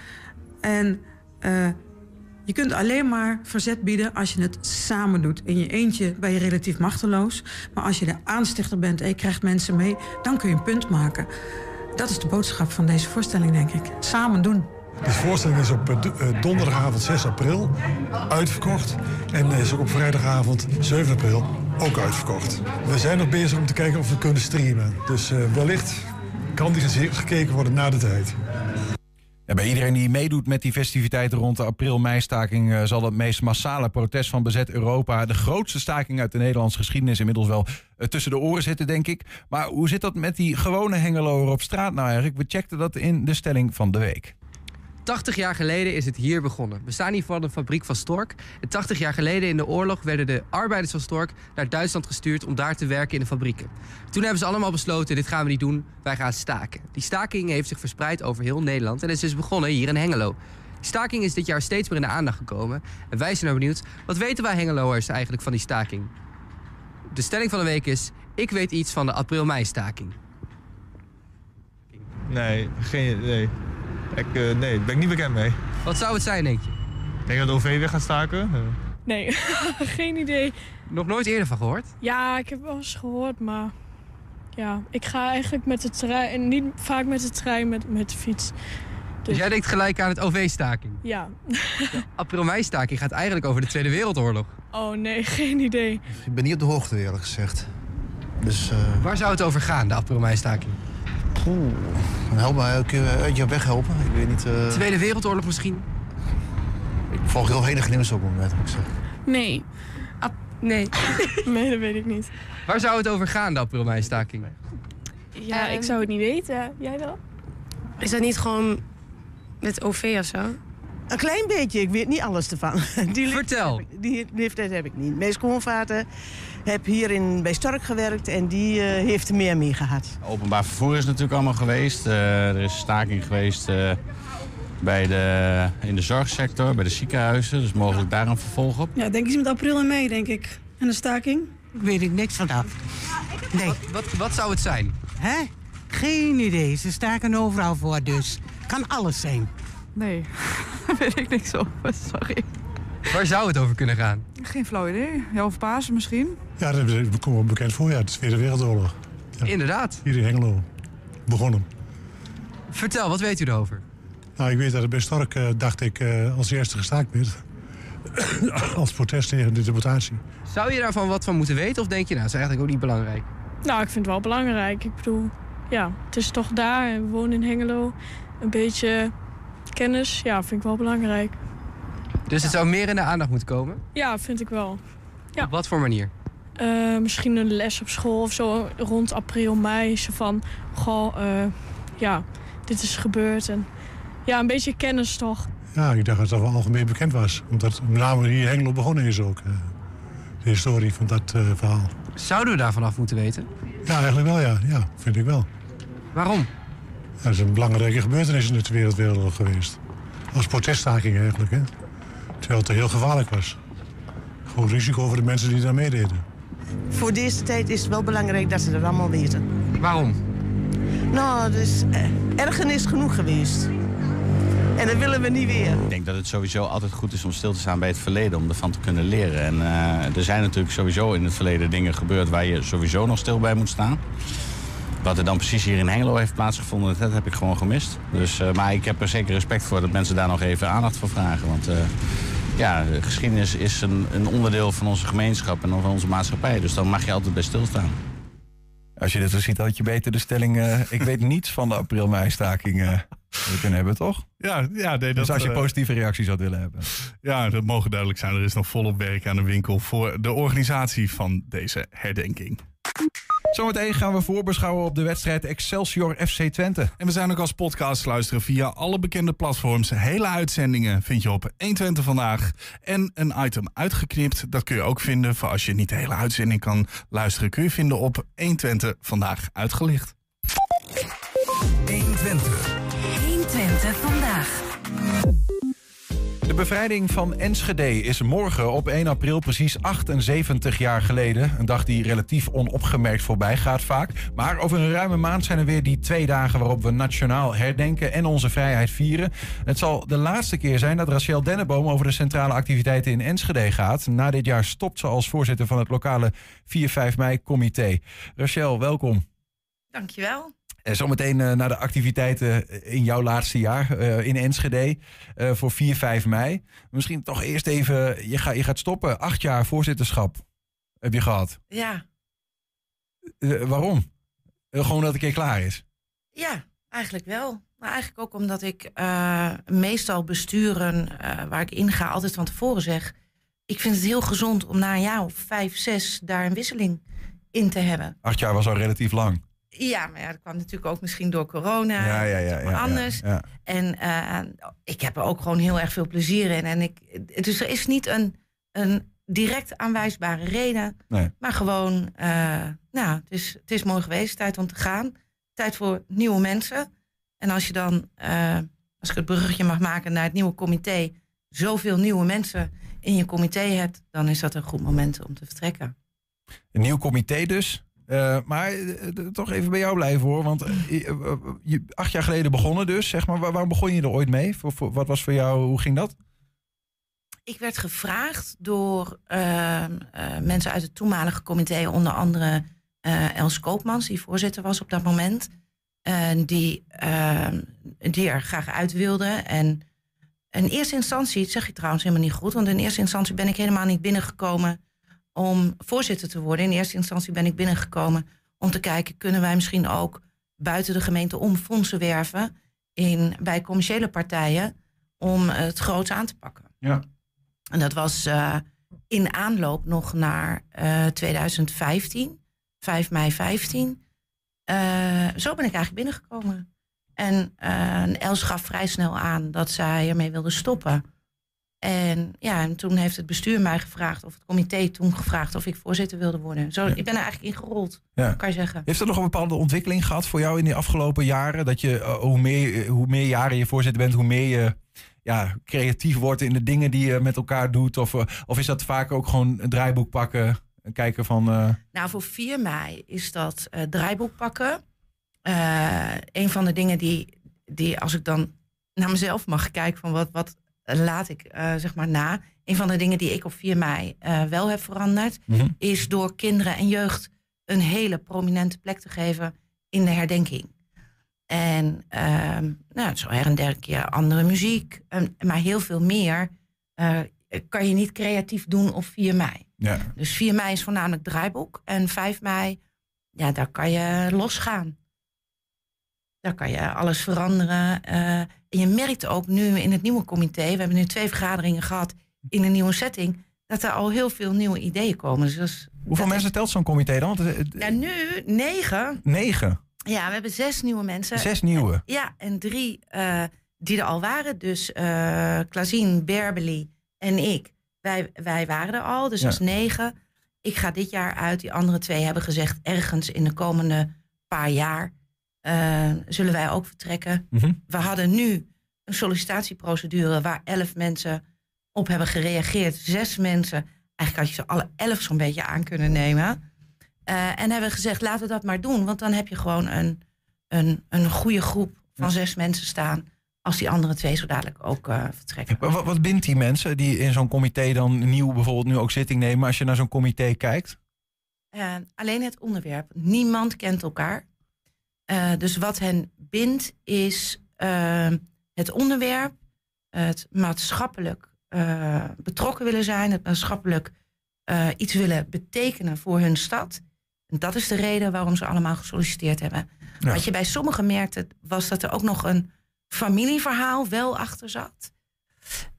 En uh, je kunt alleen maar verzet bieden als je het samen doet. In je eentje ben je relatief machteloos. Maar als je de aanstichter bent en je krijgt mensen mee... dan kun je een punt maken. Dat is de boodschap van deze voorstelling, denk ik. Samen doen. De voorstelling is op donderdagavond 6 april uitverkocht. En is ook op vrijdagavond 7 april ook uitverkocht. We zijn nog bezig om te kijken of we kunnen streamen. Dus uh, wellicht kan die gekeken worden na de tijd. Ja, bij iedereen die meedoet met die festiviteiten rond de april-meistaking... Zal het meest massale protest van bezet Europa... de grootste staking uit de Nederlandse geschiedenis... inmiddels wel tussen de oren zitten, denk ik. Maar hoe zit dat met die gewone hengeloer op straat nou eigenlijk? We checkten dat in de stelling van de week. 80 jaar geleden is het hier begonnen. We staan hier voor de fabriek van Stork. En 80 jaar geleden in de oorlog werden de arbeiders van Stork naar Duitsland gestuurd om daar te werken in de fabrieken. Toen hebben ze allemaal besloten: dit gaan we niet doen, wij gaan staken. Die staking heeft zich verspreid over heel Nederland en is dus begonnen hier in Hengelo. Die staking is dit jaar steeds meer in de aandacht gekomen. En wij zijn nou benieuwd, wat weten wij Hengeloers eigenlijk van die staking? De stelling van de week is: ik weet iets van de april-mei-staking. Nee, geen idee. Ik, uh, nee, daar ben ik niet bekend mee. Wat zou het zijn, denk je? Ik denk dat de OV weer gaat staken. Uh. Nee, geen idee. Nog nooit eerder van gehoord? Ja, ik heb wel eens gehoord, maar... Ja, ik ga eigenlijk met de trein... Niet vaak met de trein, met, met de fiets. Dus... dus jij denkt gelijk aan het OV-staking? Ja. De april-mei-staking gaat eigenlijk over de Tweede Wereldoorlog. Oh nee, geen idee. Ik ben niet op de hoogte, eerlijk gezegd. Dus, uh... Waar zou het over gaan, de april-mei-staking? Oeh, help me uit je weg helpen. Ik weet niet... Uh... Tweede Wereldoorlog misschien? Ik volg heel weinig nieuws op het moment, moet ik zeggen. Nee. Ah, nee. nee, dat weet ik niet. Waar zou het over gaan, de april-mei-staking? Ja, um, ik zou het niet weten. Jij wel? Is dat niet gewoon met OV of zo? Een klein beetje, ik weet niet alles ervan. Die Vertel. Heb ik, die leeftijd heb ik niet. Mijn schoonvader heb hier in, bij Stork gewerkt en die uh, heeft er meer mee gehad. Openbaar vervoer is natuurlijk allemaal geweest. Uh, er is staking geweest uh, bij de, in de zorgsector, bij de ziekenhuizen. Dus mogelijk daar een vervolg op. Ja, denk iets met april en mei, denk ik. En de staking? Ik weet ik niks vanaf. Nee. Wat, wat, wat zou het zijn? Hè? Geen idee. Ze staken overal voor, dus kan alles zijn. Nee, daar weet ik niks over. Sorry. Waar zou het over kunnen gaan? Geen flauw idee. Ja, of Pasen misschien? Ja, dat komt wel bekend voor. Ja, de Tweede Wereldoorlog. Inderdaad. Hier in Hengelo. Begonnen. Vertel, wat weet u erover? Nou, ik weet dat het bij Stork, eh, dacht ik, eh, als eerste gestaakt werd. als protest tegen de deportatie. Zou je daarvan wat van moeten weten of denk je nou, dat is eigenlijk ook niet belangrijk? Nou, ik vind het wel belangrijk. Ik bedoel, ja, het is toch daar we wonen in Hengelo. Een beetje kennis, ja, vind ik wel belangrijk. Dus het zou meer in de aandacht moeten komen? Ja, vind ik wel. Ja. Op wat voor manier? Eh, misschien een les op school of zo rond april, mei. Zo van, goh, eh, ja, dit is gebeurd. En ja, een beetje kennis toch. Ja, ik dacht dat dat wel algemeen bekend was. Omdat met name hier in Hengelo begonnen is ook. eh, de historie van dat eh, verhaal. Zouden we daarvan af moeten weten? Ja, eigenlijk wel, ja. Ja, vind ik wel. Waarom? Ja, dat is een belangrijke gebeurtenis in de Tweede Wereldoorlog geweest. Als proteststaking eigenlijk, hè. Terwijl het heel gevaarlijk was. Groot risico voor de mensen die daar meededen. Voor deze tijd is het wel belangrijk dat ze dat allemaal weten. Waarom? Nou, het is eh, ergernis genoeg geweest. En dat willen we niet weer. Ik denk dat het sowieso altijd goed is om stil te staan bij het verleden, om ervan te kunnen leren. En eh, er zijn natuurlijk sowieso in het verleden dingen gebeurd waar je sowieso nog stil bij moet staan. Wat er dan precies hier in Hengelo heeft plaatsgevonden, dat heb ik gewoon gemist. Dus, eh, maar ik heb er zeker respect voor dat mensen daar nog even aandacht voor vragen. Want eh, ja, geschiedenis is een, een onderdeel van onze gemeenschap en van onze maatschappij. Dus dan mag je altijd bij stilstaan. Als je dit zo ziet, had je beter de stelling... eh, ik weet niets van de april-mei-staking kunnen hebben, toch? Ja, ja nee, dat, dus als je positieve reacties had willen hebben. Ja, dat mogen duidelijk zijn. Er is nog volop werk aan de winkel voor de organisatie van deze herdenking. Zometeen gaan we voorbeschouwen op de wedstrijd Excelsior FC Twente. En we zijn ook als podcast te luisteren via alle bekende platforms. Hele uitzendingen vind je op 120 vandaag. En een item uitgeknipt, dat kun je ook vinden. Voor als je niet de hele uitzending kan luisteren, kun je vinden op 120 vandaag uitgelicht. 120. 120 vandaag. Bevrijding van Enschede is morgen op 1 april precies 78 jaar geleden. Een dag die relatief onopgemerkt voorbij gaat vaak. Maar over een ruime maand zijn er weer die twee dagen waarop we nationaal herdenken en onze vrijheid vieren. Het zal de laatste keer zijn dat Rachel Denneboom over de centrale activiteiten in Enschede gaat. Na dit jaar stopt ze als voorzitter van het lokale 4-5 mei-comité. Rachel, welkom. Dankjewel. En zometeen eh, naar de activiteiten in jouw laatste jaar eh, in Enschede eh, voor 4, 5 mei. Misschien toch eerst even, je, ga, je gaat stoppen. Acht jaar voorzitterschap heb je gehad. Ja, Eh, waarom? Eh, gewoon dat het een keer klaar is. ja, eigenlijk wel. Maar eigenlijk ook omdat ik eh, meestal besturen eh, waar ik in ga altijd van tevoren zeg... ik vind het heel gezond om na een jaar of vijf, zes daar een wisseling in te hebben. Acht jaar was al relatief lang. Ja, maar ja, dat kwam natuurlijk ook misschien door corona. Ja, ja, ja, ja, anders. ja. En eh, ik heb er ook gewoon heel erg veel plezier in. En ik, dus er is niet een, een direct aanwijsbare reden. Nee. Maar gewoon, eh, nou, het is, het is mooi geweest. Tijd om te gaan. Tijd voor nieuwe mensen. En als je dan, eh, als ik het bruggetje mag maken naar het nieuwe comité... zoveel nieuwe mensen in je comité hebt... dan is dat een goed moment om te vertrekken. Een nieuw comité dus. Eh, maar eh, toch even bij jou blijven hoor. Want eh, je- je, acht jaar geleden begonnen dus. Zeg maar, Waar- waarom begon je er ooit mee? Voor, wat was voor jou, hoe ging dat? Ik werd gevraagd door ehm, eh, mensen uit het toenmalige comité, onder andere Els Koopmans, die voorzitter was op dat moment, en die, ehm, die er graag uit wilde. En in eerste instantie, dat zeg ik trouwens helemaal niet goed, want in eerste instantie ben ik helemaal niet binnengekomen om voorzitter te worden. In eerste instantie ben ik binnengekomen om te kijken, kunnen wij misschien ook buiten de gemeente om fondsen werven in, bij commerciële partijen om het groots aan te pakken. Ja. En dat was eh, in aanloop nog naar eh, 2015, 5 mei 15. Eh, zo ben ik eigenlijk binnengekomen. En eh, Els gaf vrij snel aan dat zij ermee wilde stoppen. En ja, en toen heeft het bestuur mij gevraagd, of het comité toen gevraagd of ik voorzitter wilde worden. Zo, Ik ben er eigenlijk ingerold, Ja. kan je zeggen. Heeft er nog een bepaalde ontwikkeling gehad voor jou in die afgelopen jaren? Dat je, eh, hoe, meer, hoe meer jaren je voorzitter bent, hoe meer je ja, creatief wordt in de dingen die je met elkaar doet? Of, eh, of is dat vaak ook gewoon een draaiboek pakken en kijken van... eh, Nou, voor 4 mei is dat eh, draaiboek pakken. Eh, een van de dingen die, die, als ik dan naar mezelf mag kijken, van wat, wat laat ik eh, zeg maar na. Een van de dingen die ik op 4 mei eh, wel heb veranderd, Mhm. is door kinderen en jeugd een hele prominente plek te geven in de herdenking. En ehm, nou, zo her en der een keer andere muziek, en- maar heel veel meer eh, kan je niet creatief doen op 4 mei. Ja. Dus 4 mei is voornamelijk draaiboek. En 5 mei, ja, daar kan je losgaan. Daar kan je alles veranderen. eh, en je merkt ook nu in het nieuwe comité, we hebben nu twee vergaderingen gehad in een nieuwe setting, dat er al heel veel nieuwe ideeën komen. Dus Hoeveel mensen telt zo'n comité dan? Eh, ja, nu negen. Negen. Ja, we hebben zes nieuwe mensen. Zes nieuwe. Ja, en drie eh, die er al waren. Dus eh Klazien, Berbeli en ik. Wij, wij waren er al, dus Ja. dat is negen. Ik ga dit jaar uit. Die andere twee hebben gezegd... ergens in de komende paar jaar eh, zullen wij ook vertrekken. Mhm. We hadden nu een sollicitatieprocedure... waar elf mensen op hebben gereageerd. Zes mensen. Eigenlijk had je ze alle elf zo'n beetje aan kunnen nemen. Eh, en hebben gezegd, laten we dat maar doen. Want dan heb je gewoon een, een, een goede groep van zes mensen staan. Als die andere twee zo dadelijk ook eh, vertrekken. Wa- Wat, wat bindt die mensen die in zo'n comité dan nieuw bijvoorbeeld nu ook zitting nemen? Als je naar zo'n comité kijkt. Alleen het onderwerp. Niemand kent elkaar. Eh, dus wat hen bindt is eh, het onderwerp, het maatschappelijk eh, betrokken willen zijn, het maatschappelijk eh, iets willen betekenen voor hun stad. En dat is de reden waarom ze allemaal gesolliciteerd hebben. Ja. Wat je bij sommigen merkte, was dat er ook nog een familieverhaal wel achter zat.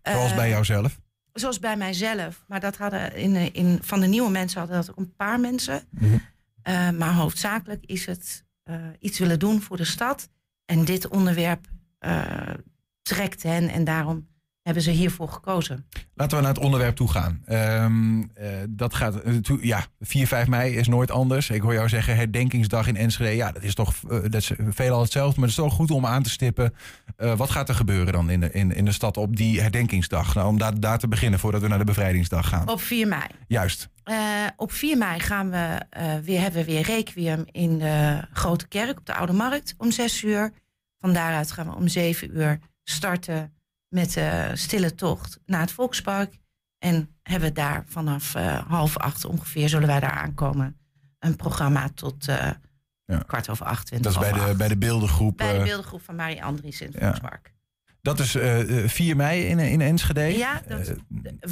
Zoals Eh, bij jouzelf. Zoals bij mijzelf. Maar dat hadden in, in, van de nieuwe mensen hadden dat ook een paar mensen. Mhm. Eh, maar hoofdzakelijk is het eh, iets willen doen voor de stad. En dit onderwerp eh, trekt hen en daarom hebben ze hiervoor gekozen. Laten we naar het onderwerp toe gaan. Ehm, eh, dat gaat, toe- ja, 4, 5 mei is nooit anders. Ik hoor jou zeggen herdenkingsdag in Enschede. Ja, dat is toch eh, dat is veelal hetzelfde. Maar het is toch goed om aan te stippen. wat gaat er gebeuren dan in de, in, in de stad op die herdenkingsdag? Nou, om daar, daar te beginnen voordat we naar de bevrijdingsdag gaan. Op 4 mei. Juist. Op 4 mei gaan we, weer, hebben we weer requiem in de Grote Kerk op de Oude Markt om 6 uur. Van daaruit gaan we om 7 uur starten met de stille tocht naar het Volkspark. En hebben daar vanaf eh, half acht ongeveer, zullen wij daar aankomen, een programma tot eh, kwart over acht. Dat is bij de, acht. bij de beeldengroep. Bij de eh, beeldengroep van Marie Andries in het ja. Volkspark. Dat is eh, eh, 4 mei in, in Enschede. Ja, dat,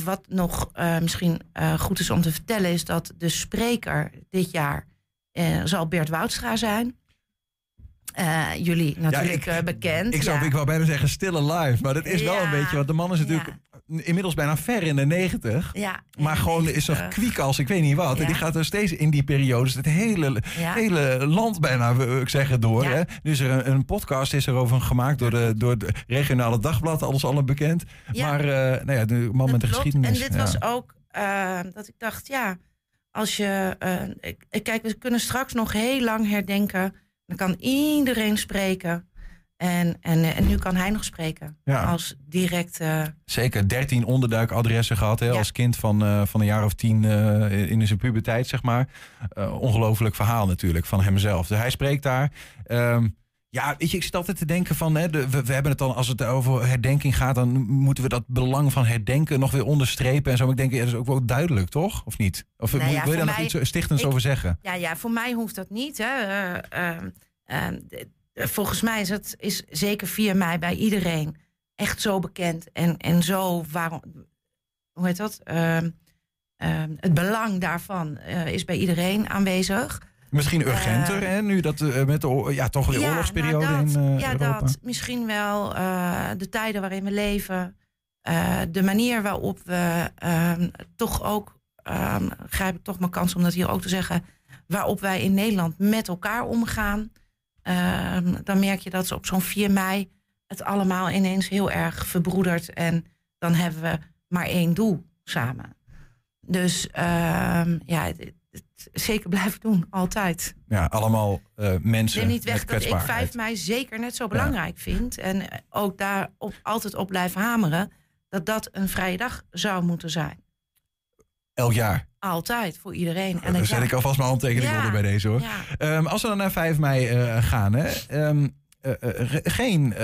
wat nog eh, misschien eh, goed is om te vertellen is dat de spreker dit jaar eh, zal Bert Woudstra zijn. Eh, jullie natuurlijk eh, bekend. Ik zou ja. ik wou bijna zeggen stille live. Maar dat is wel een beetje. Want de man is natuurlijk inmiddels bijna ver in de negentig. Ja, Maar gewoon is nog kwiek als ik weet niet wat. En die gaat er steeds in die periodes het hele, hele land bijna, wil ik zeggen, door. Ja. Hè? Nu is er een, een podcast is er over gemaakt door, de, door het regionale dagblad. Alles allemaal bekend. Ja. Maar eh, nou ja, de man met de Klopt. geschiedenis. En dit was ook dat ik dacht, ja, als je. kijk, we kunnen straks nog heel lang herdenken. Dan kan iedereen spreken. En, en, en nu kan hij nog spreken. Ja. Als direct. eh, Zeker 13 onderduikadressen gehad hè, als kind van, eh, van een jaar of tien eh, in zijn puberteit, zeg maar. Eh, ongelooflijk verhaal natuurlijk van hemzelf. Dus hij spreekt daar. Ehm, ja, weet je, ik zit altijd te denken van, hè, de, we, we hebben het dan, als het over herdenking gaat, dan moeten we dat belang van herdenken nog weer onderstrepen en zo. Maar ik denk, ja, dat is ook wel duidelijk, toch? Of niet? Of Nou moet- ja, wil je daar nog mij- iets stichtends ik- over zeggen? Ja, ja, voor mij hoeft dat niet. Hè. Eh, ehm, ehm, d- volgens mij is het is zeker 4 mei bij iedereen echt zo bekend. En, en zo, waarom, hoe heet dat? Ehm, het belang daarvan eh, is bij iedereen aanwezig. Misschien urgenter, hè, nu dat eh, met de, ja, toch weer Ja, oorlogsperiode nou, dat, in eh, ja, Europa. dat. Misschien wel eh, de tijden waarin we leven. eh, de manier waarop we ehm, toch ook, ehm grijp ik toch mijn kans om dat hier ook te zeggen, waarop wij in Nederland met elkaar omgaan. Ehm, dan merk je dat ze op zo'n 4 mei het allemaal ineens heel erg verbroedert. En dan hebben we maar één doel samen. Dus ja, het zeker blijven doen, altijd. Ja, allemaal eh, mensen Neem niet weg dat ik kwetsbaarheid. 5 mei zeker net zo belangrijk vind. En eh, ook daar op, altijd op blijven hameren. Dat dat een vrije dag zou moeten zijn. Elk jaar. Altijd, voor iedereen. En ik- zet ja. ik alvast mijn handtekening Ja, onder bij deze hoor. Ehm, als we dan naar 5 mei eh, gaan, hè, ehm, eh, eh, ge- geen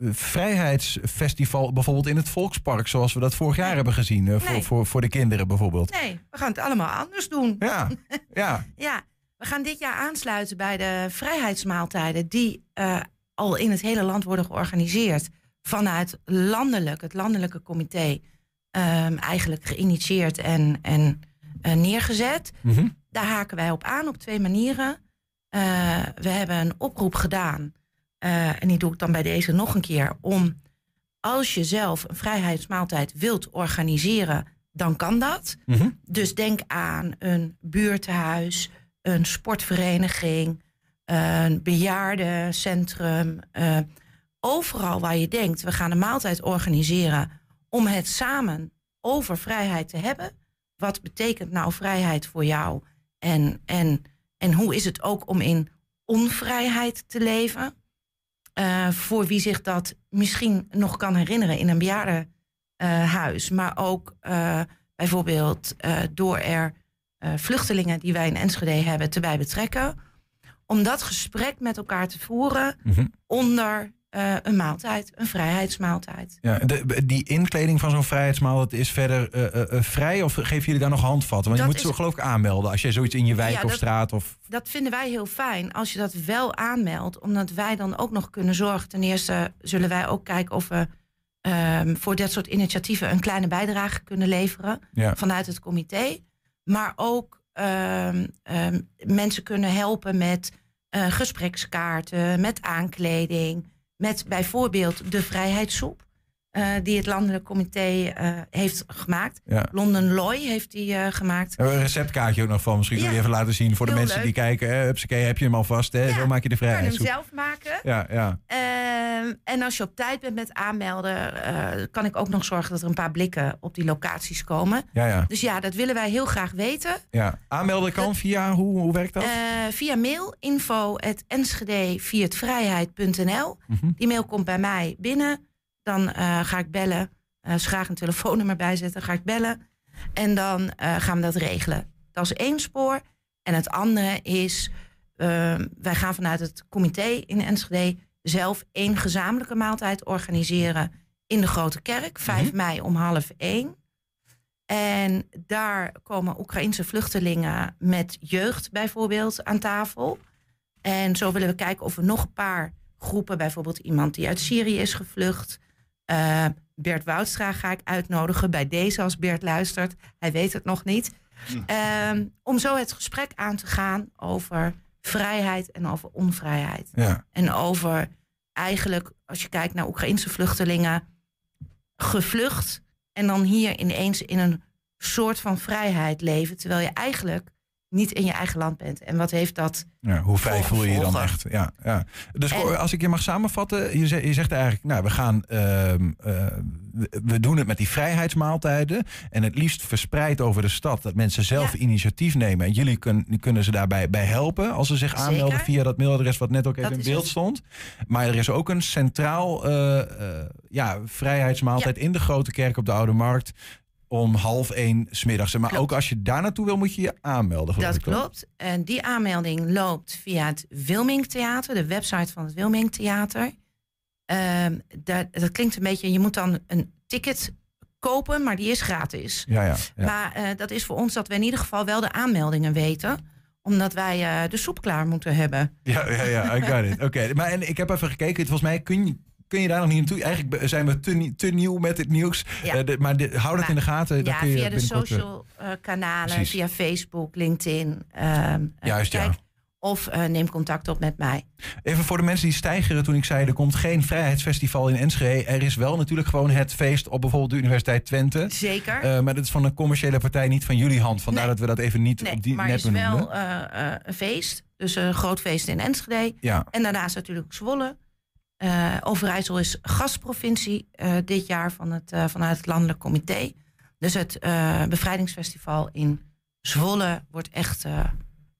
vrijheidsfestival bijvoorbeeld in het Volkspark, zoals we dat vorig jaar hebben gezien, eh, voor, Nee. voor, voor de kinderen bijvoorbeeld. Nee, we gaan het allemaal anders doen. Ja, ja. ja, We gaan dit jaar aansluiten bij de vrijheidsmaaltijden die eh, al in het hele land worden georganiseerd. Vanuit landelijk, het landelijke comité, ehm, eigenlijk geïnitieerd en, en eh, neergezet. Mhm. Daar haken wij op aan op twee manieren. We hebben een oproep gedaan, eh, en die doe ik dan bij deze nog een keer, om als je zelf een vrijheidsmaaltijd wilt organiseren, dan kan dat. Mhm. Dus denk aan een buurthuis, een sportvereniging, een bejaardencentrum. eh, overal waar je denkt, we gaan een maaltijd organiseren om het samen over vrijheid te hebben. Wat betekent nou vrijheid voor jou? En, en, en hoe is het ook om in onvrijheid te leven? Eh, voor wie zich dat misschien nog kan herinneren in een bejaardenhuis. maar ook eh, bijvoorbeeld eh, door er vluchtelingen die wij in Enschede hebben te bij betrekken. Om dat gesprek met elkaar te voeren Mhm. onder eh, een maaltijd, een vrijheidsmaaltijd. Ja, de, die inkleding van zo'n vrijheidsmaal, dat is verder eh, eh, vrij? Of geven jullie daar nog handvatten? Want Dat je moet is- zo geloof ik aanmelden als je zoiets in je wijk Ja, of dat- straat of... Dat vinden wij heel fijn als je dat wel aanmeldt. Omdat wij dan ook nog kunnen zorgen. Ten eerste zullen wij ook kijken of we ehm, voor dit soort initiatieven een kleine bijdrage kunnen leveren Ja. vanuit het comité. Maar ook ehm, ehm, mensen kunnen helpen met gesprekskaarten, met aankleding, met bijvoorbeeld de vrijheidssoep. Eh, die het landelijk comité eh, heeft gemaakt. Ja. London Loy heeft die eh, gemaakt. Hebben we een receptkaartje ook nog van? Misschien kun je Ja. even laten zien voor de mensen die kijken. Hè, heb je hem alvast. Hè? Zo maak je de Je kan hem vrijheid. zelf maken. Ja, ja. Ehm, en als je op tijd bent met aanmelden, kan ik ook nog zorgen dat er een paar blikken op die locaties komen. Ja, ja. Dus ja, dat willen wij heel graag weten. ja. Aanmelden kan via, hoe, hoe werkt dat? Via mail info vrijheid.nl. Mhm. Die mail komt bij mij binnen. Dan eh, ga ik bellen. Als graag een telefoonnummer bijzetten, ga ik bellen. En dan eh, gaan we dat regelen. Dat is één spoor. En het andere is, ehm, wij gaan vanuit het comité in Enschede zelf één gezamenlijke maaltijd organiseren in de Grote Kerk, 5 mei om half één. En daar komen Oekraïnse vluchtelingen met jeugd bijvoorbeeld aan tafel. En zo willen we kijken of we nog een paar groepen, bijvoorbeeld iemand die uit Syrië is gevlucht. Eh, Bert Woudstra ga ik uitnodigen bij deze als Bert luistert. Hij weet het nog niet. Ehm, om zo het gesprek aan te gaan over vrijheid en over onvrijheid. Ja. En over eigenlijk, als je kijkt naar Oekraïnse vluchtelingen, gevlucht en dan hier ineens in een soort van vrijheid leven, terwijl je eigenlijk niet in je eigen land bent. En wat heeft dat? Ja, hoe vrij voel je je dan echt? Ja, ja. Dus En- als ik je mag samenvatten, je zegt, je zegt eigenlijk, nou, we gaan, ehm, eh, we, doen het met die vrijheidsmaaltijden en het liefst verspreid over de stad, dat mensen zelf initiatief nemen en jullie kun- kunnen ze daarbij bij helpen als ze zich Zeker. aanmelden via dat mailadres wat net ook even Dat in beeld het. stond. Maar er is ook een centraal eh, eh, ja, vrijheidsmaaltijd in de Grote Kerk op de Oude Markt om half één smiddags. Maar ook als je daar naartoe wil, moet je je aanmelden. Dat ik, klopt. En die aanmelding loopt via het Wilming Theater, de website van het Wilming Theater. Ehm, dat, dat klinkt een beetje, je moet dan een ticket kopen, maar die is gratis. Ja, ja. ja. Maar eh, dat is voor ons dat we in ieder geval wel de aanmeldingen weten. Omdat wij eh, de soep klaar moeten hebben. Ja, ja, ja, I got it. Oké, maar en ik heb even gekeken. Volgens mij kun je, kun je daar nog niet naartoe. Eigenlijk zijn we te, te nieuw met het nieuws. Ja. Eh, de- maar de- hou dat in de gaten. dan ja, kun je via de social eh, kanalen, precies. via Facebook, LinkedIn. ehm, eh, Juist, ja. kijk, Of eh, neem contact op met mij. Even voor de mensen die stijgeren toen ik zei... er komt geen vrijheidsfestival in Enschede. Er is wel natuurlijk gewoon het feest op bijvoorbeeld de Universiteit Twente. Zeker. Maar dat is van een commerciële partij, niet van jullie hand. Vandaar dat we dat even niet Nee, op die maar het is wel een feest. Dus een groot feest in Enschede. Ja. En daarnaast natuurlijk Zwolle. Eh, Overijssel is gastprovincie eh, dit jaar van het, eh, vanuit het Landelijk Comité. Dus het bevrijdingsfestival in Zwolle wordt echt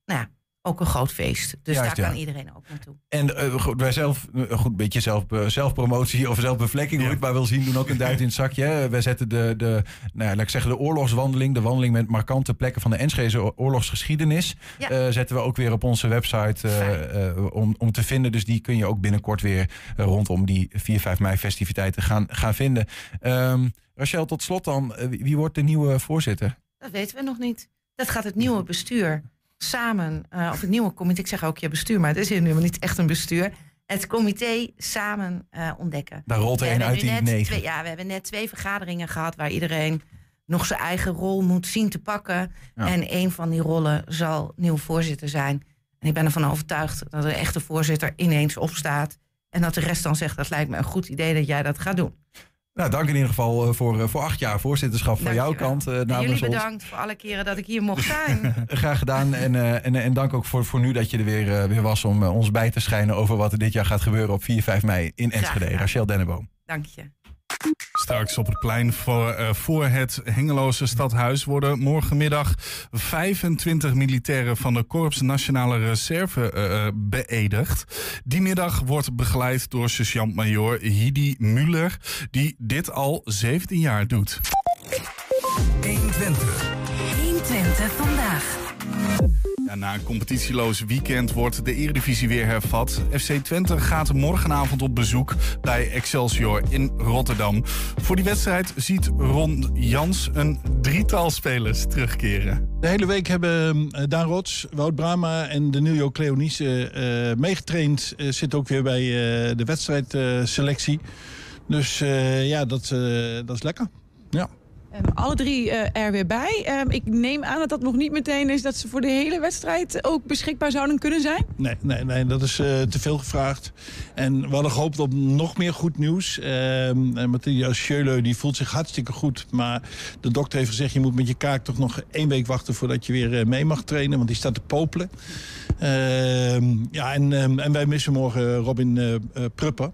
nou ook een groot feest. Dus Juist, daar ja. kan iedereen ook naartoe. En eh, goed, wij zelf, eh, goed, een beetje zelf, eh, zelfpromotie of zelfbevlekking, hoe ik het maar wil zien, doen ook een duit in het zakje. hè. Wij zetten de, de, nou ja, laat ik zeggen, de oorlogswandeling, de wandeling met markante plekken van de Enschede oor- oorlogsgeschiedenis, Ja. eh, zetten we ook weer op onze website eh, eh, om, om te vinden. Dus die kun je ook binnenkort weer eh, rondom die 4, 5 mei festiviteiten gaan, gaan vinden. Ehm Rachel, tot slot dan, wie wordt de nieuwe voorzitter? Dat weten we nog niet. Dat gaat het nieuwe bestuur samen, eh, of het nieuwe comité, ik zeg ook je bestuur, maar het is helemaal niet echt een bestuur. Het comité samen eh, ontdekken. Daar rolt er hebben uit die negen. twee- ja, we hebben net twee vergaderingen gehad waar iedereen nog zijn eigen rol moet zien te pakken. Ja. En een van die rollen zal nieuw voorzitter zijn. En ik ben ervan overtuigd dat de echte voorzitter ineens opstaat. En dat de rest dan zegt, dat lijkt me een goed idee dat jij dat gaat doen. Nou, dank in ieder geval eh, voor, eh, voor acht jaar voorzitterschap van jouw kant eh, En namens jullie ons. bedankt voor alle keren dat ik hier mocht zijn. Graag gedaan. En, eh, en, en dank ook voor, voor nu dat je er weer, weer was om ons bij te schijnen over wat er dit jaar gaat gebeuren op 4, 5 mei in Enschede. Rachel Denneboom. Dank je. Straks op het plein voor, eh, voor het Hengeloze stadhuis worden morgenmiddag 25 militairen van de Korps Nationale Reserve eh, beëdigd. Die middag wordt begeleid door sergeant-majoor Hidi Muller, die dit al 17 jaar doet. 120. 120 vandaag. Ja, na een competitieloos weekend wordt de Eredivisie weer hervat. FC Twente gaat morgenavond op bezoek bij Excelsior in Rotterdam. Voor die wedstrijd ziet Ron Jans een drietal spelers terugkeren. De hele week hebben eh, Daan Rots, Wout Brama en Danilo Cleonice eh, meegetraind. Eh, zit ook weer bij eh, de wedstrijdselectie. dus eh, ja, dat, eh, dat is lekker. Ja. Ehm, alle drie eh, er weer bij. Ehm, ik neem aan dat dat nog niet meteen is dat ze voor de hele wedstrijd ook beschikbaar zouden kunnen zijn. Nee, nee, nee, dat is eh, te veel gevraagd. En we hadden gehoopt op nog meer goed nieuws. Ehm en Matthias Schöle die voelt zich hartstikke goed. Maar de dokter heeft gezegd... je moet met je kaak toch nog één week wachten... voordat je weer eh, mee mag trainen. Want die staat te popelen. Ja, en, en wij missen morgen Robin eh eh, Prupper.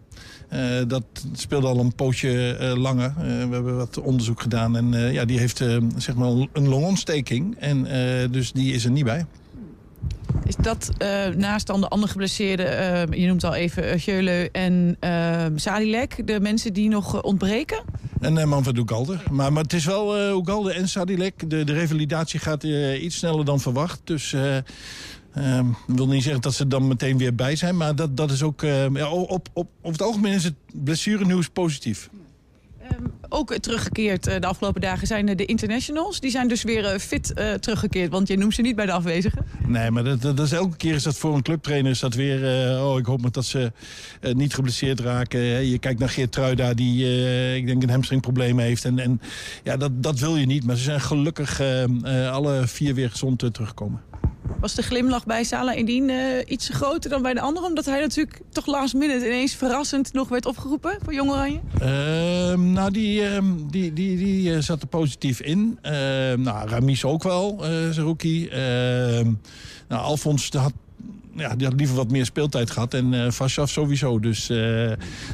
Eh, dat speelde al een poosje eh, langer. Eh, we hebben wat onderzoek gedaan. En ja, die heeft zeg maar een longontsteking. En dus die is er niet bij. Is dat naast dan de andere geblesseerden, je noemt al even uh, Geule en uh, Sadilek, de mensen die nog uh, ontbreken? En uh, Manfred Ugalde. Maar, maar het is wel uh, Ugalde en Sadilek. De, de revalidatie gaat uh, iets sneller dan verwacht. Dus uh, uh, wil niet zeggen dat ze dan meteen weer bij zijn. Maar dat, dat is ook... Uh, ja, op, op, op het algemeen is het blessurenieuws positief. Um, ook teruggekeerd uh, de afgelopen dagen zijn de internationals. Die zijn dus weer uh, fit uh, teruggekeerd, want je noemt ze niet bij de afwezigen. Nee, maar dat, dat is, elke keer is dat voor een clubtrainer is dat weer... oh, ik hoop maar dat ze niet geblesseerd raken. Je kijkt naar Geert Truida, die ik denk een hamstringprobleem heeft. En, en ja, dat, dat wil je niet. Maar ze zijn gelukkig alle vier weer gezond teruggekomen. Was de glimlach bij Salah Indien uh, iets groter dan bij de anderen? Omdat hij natuurlijk toch last minute ineens verrassend nog werd opgeroepen voor Jong Oranje? Uh, nou, die, uh, die, die, die uh, zat er positief in. nou, Ramis ook wel, uh, zijn rookie. nou, Alfons had ja, die had liever wat meer speeltijd gehad. En uh, Vashaf sowieso. Dus,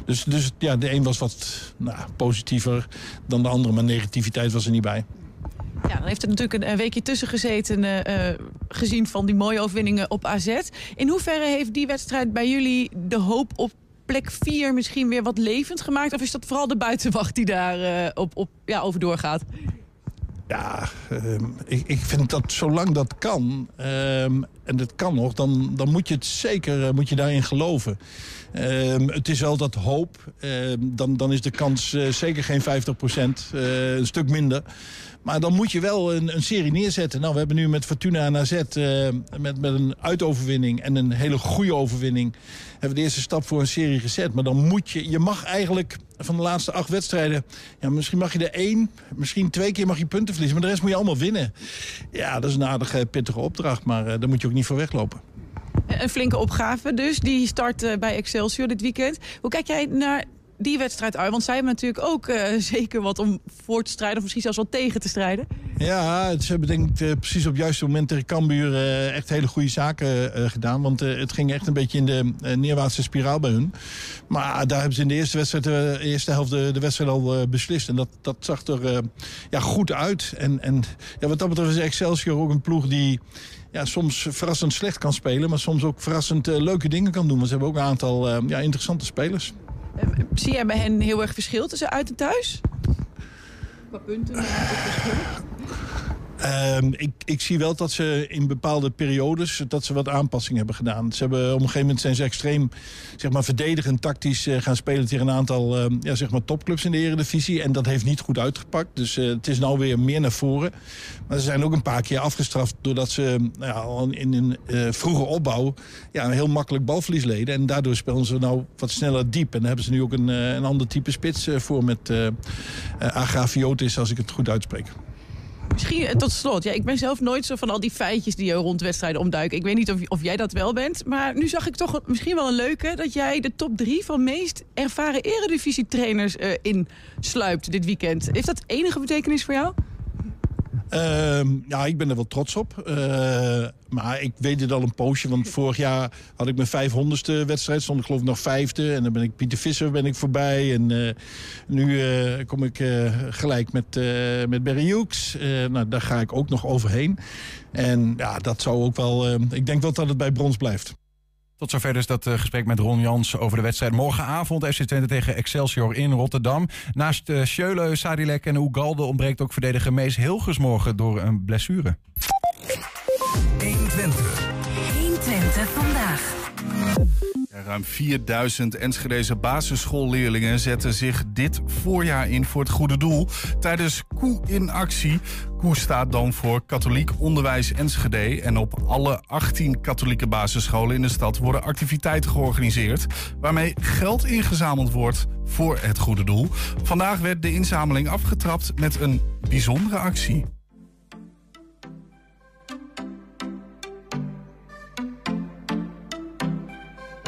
dus, dus ja, de een was wat nou, positiever dan de andere. Maar negativiteit was er niet bij. Ja, dan heeft er natuurlijk een weekje tussen gezeten, uh, gezien van die mooie overwinningen op AZ. In hoeverre heeft die wedstrijd bij jullie de hoop op plek 4 misschien weer wat levend gemaakt? Of is dat vooral de buitenwacht die daar uh, op, op, ja, over doorgaat? Ja, uh, ik, ik vind dat zolang dat kan, uh, en dat kan nog, dan, dan moet je het zeker moet je daarin geloven. Uh, het is wel dat hoop, dan, dan is de kans zeker geen 50 procent, uh, een stuk minder. Maar dan moet je wel een, een, serie neerzetten. Nou, we hebben nu met Fortuna en AZ, uh, met, met een uitoverwinning en een hele goede overwinning, hebben we de eerste stap voor een serie gezet. Maar dan moet je, je mag eigenlijk van de laatste acht wedstrijden, ja, misschien mag je er één, misschien twee keer mag je punten verliezen, maar de rest moet je allemaal winnen. Ja, dat is een aardige, pittige opdracht, maar uh, daar moet je ook niet voor weglopen. Een flinke opgave dus, die start uh, bij Excelsior dit weekend. Hoe kijk jij naar die wedstrijd uit? Want zij hebben natuurlijk ook uh, zeker wat om voor te strijden... of misschien zelfs wat tegen te strijden. Ja, ze hebben denk ik uh, precies op het juiste moment tegen Cambuur... Uh, echt hele goede zaken gedaan. Want het ging echt een beetje in de neerwaartse spiraal bij hun. Maar daar hebben ze in de eerste, wedstrijd, de eerste helft de, de wedstrijd al beslist. En dat, dat zag er ja, goed uit. En, en ja, wat dat betreft is Excelsior ook een ploeg die ja, soms verrassend slecht kan spelen... maar soms ook verrassend leuke dingen kan doen. Want ze hebben ook een aantal ja, interessante spelers. Zie jij bij hen heel erg verschil tussen uit en thuis? Qua punten? Ehm, ik, ik zie wel dat ze in bepaalde periodes dat ze wat aanpassingen hebben gedaan. Ze hebben, op een gegeven moment zijn ze extreem zeg maar, verdedigend tactisch eh, gaan spelen tegen een aantal ehm, ja, zeg maar topclubs in de Eredivisie. En dat heeft niet goed uitgepakt. Dus eh, het is nou weer meer naar voren. Maar ze zijn ook een paar keer afgestraft doordat ze nou ja, in een eh, vroege opbouw ja, heel makkelijk balverlies leden. En daardoor spelen ze nou wat sneller diep. En daar hebben ze nu ook een, eh, een ander type spits eh, voor met eh eh, Agrafiotis, als ik het goed uitspreek. Misschien eh, tot slot. Ja, ik ben zelf nooit zo van al die feitjes die je rond wedstrijden omduiken. Ik weet niet of, of jij dat wel bent. Maar nu zag ik toch misschien wel een leuke... dat jij de top drie van meest ervaren eredivisietrainers eh insluipt dit weekend. Heeft dat enige betekenis voor jou? Ehm, ja, ik ben er wel trots op. Eh, maar ik weet het al een poosje. Want vorig jaar had ik mijn 500ste wedstrijd. Stond ik geloof ik nog vijfde. En dan ben ik Pieter Visser ben ik voorbij. En eh, nu eh, kom ik gelijk met, met Barry Hughes. Nou, daar ga ik ook nog overheen. En ja, dat zou ook wel... ik denk wel dat het bij brons blijft. Tot zover dus dat eh, gesprek met Ron Jans over de wedstrijd. Morgenavond FC Twente tegen Excelsior in Rotterdam. Naast uh, Schöle, Sadilek en Ugalde ontbreekt ook verdediger Mees Hilgers morgen door een blessure. 120. 120 vandaag. Ruim 4000 Enschedeze basisschoolleerlingen zetten zich dit voorjaar in voor het goede doel tijdens Koe in Actie. Koe staat dan voor Katholiek Onderwijs Enschede. En op alle 18 katholieke basisscholen in de stad worden activiteiten georganiseerd waarmee geld ingezameld wordt voor het goede doel. Vandaag werd de inzameling afgetrapt met een bijzondere actie.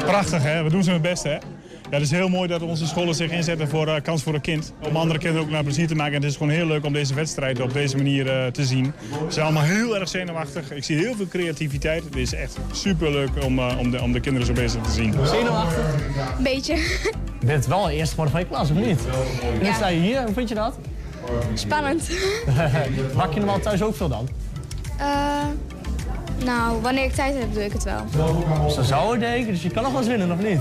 Prachtig, hè? We doen ze het beste, hè? Ja, het is heel mooi dat onze scholen zich inzetten voor eh, Kans voor een Kind. Om andere kinderen ook naar plezier te maken. En het is gewoon heel leuk om deze wedstrijd op deze manier eh, te zien. Ze zijn allemaal heel erg zenuwachtig. Ik zie heel veel creativiteit. Het is echt super leuk om, eh, om, de, om de kinderen zo bezig te zien. Zenuwachtig? Beetje. Je bent wel eerste geworden van je klas, of niet? En nu Ja. sta je hier, hoe vind je dat? Spannend. Bak je normaal thuis ook veel dan? Nou, wanneer ik tijd heb, doe ik het wel. Zo zou ik denken, dus je kan nog wel eens winnen, of niet?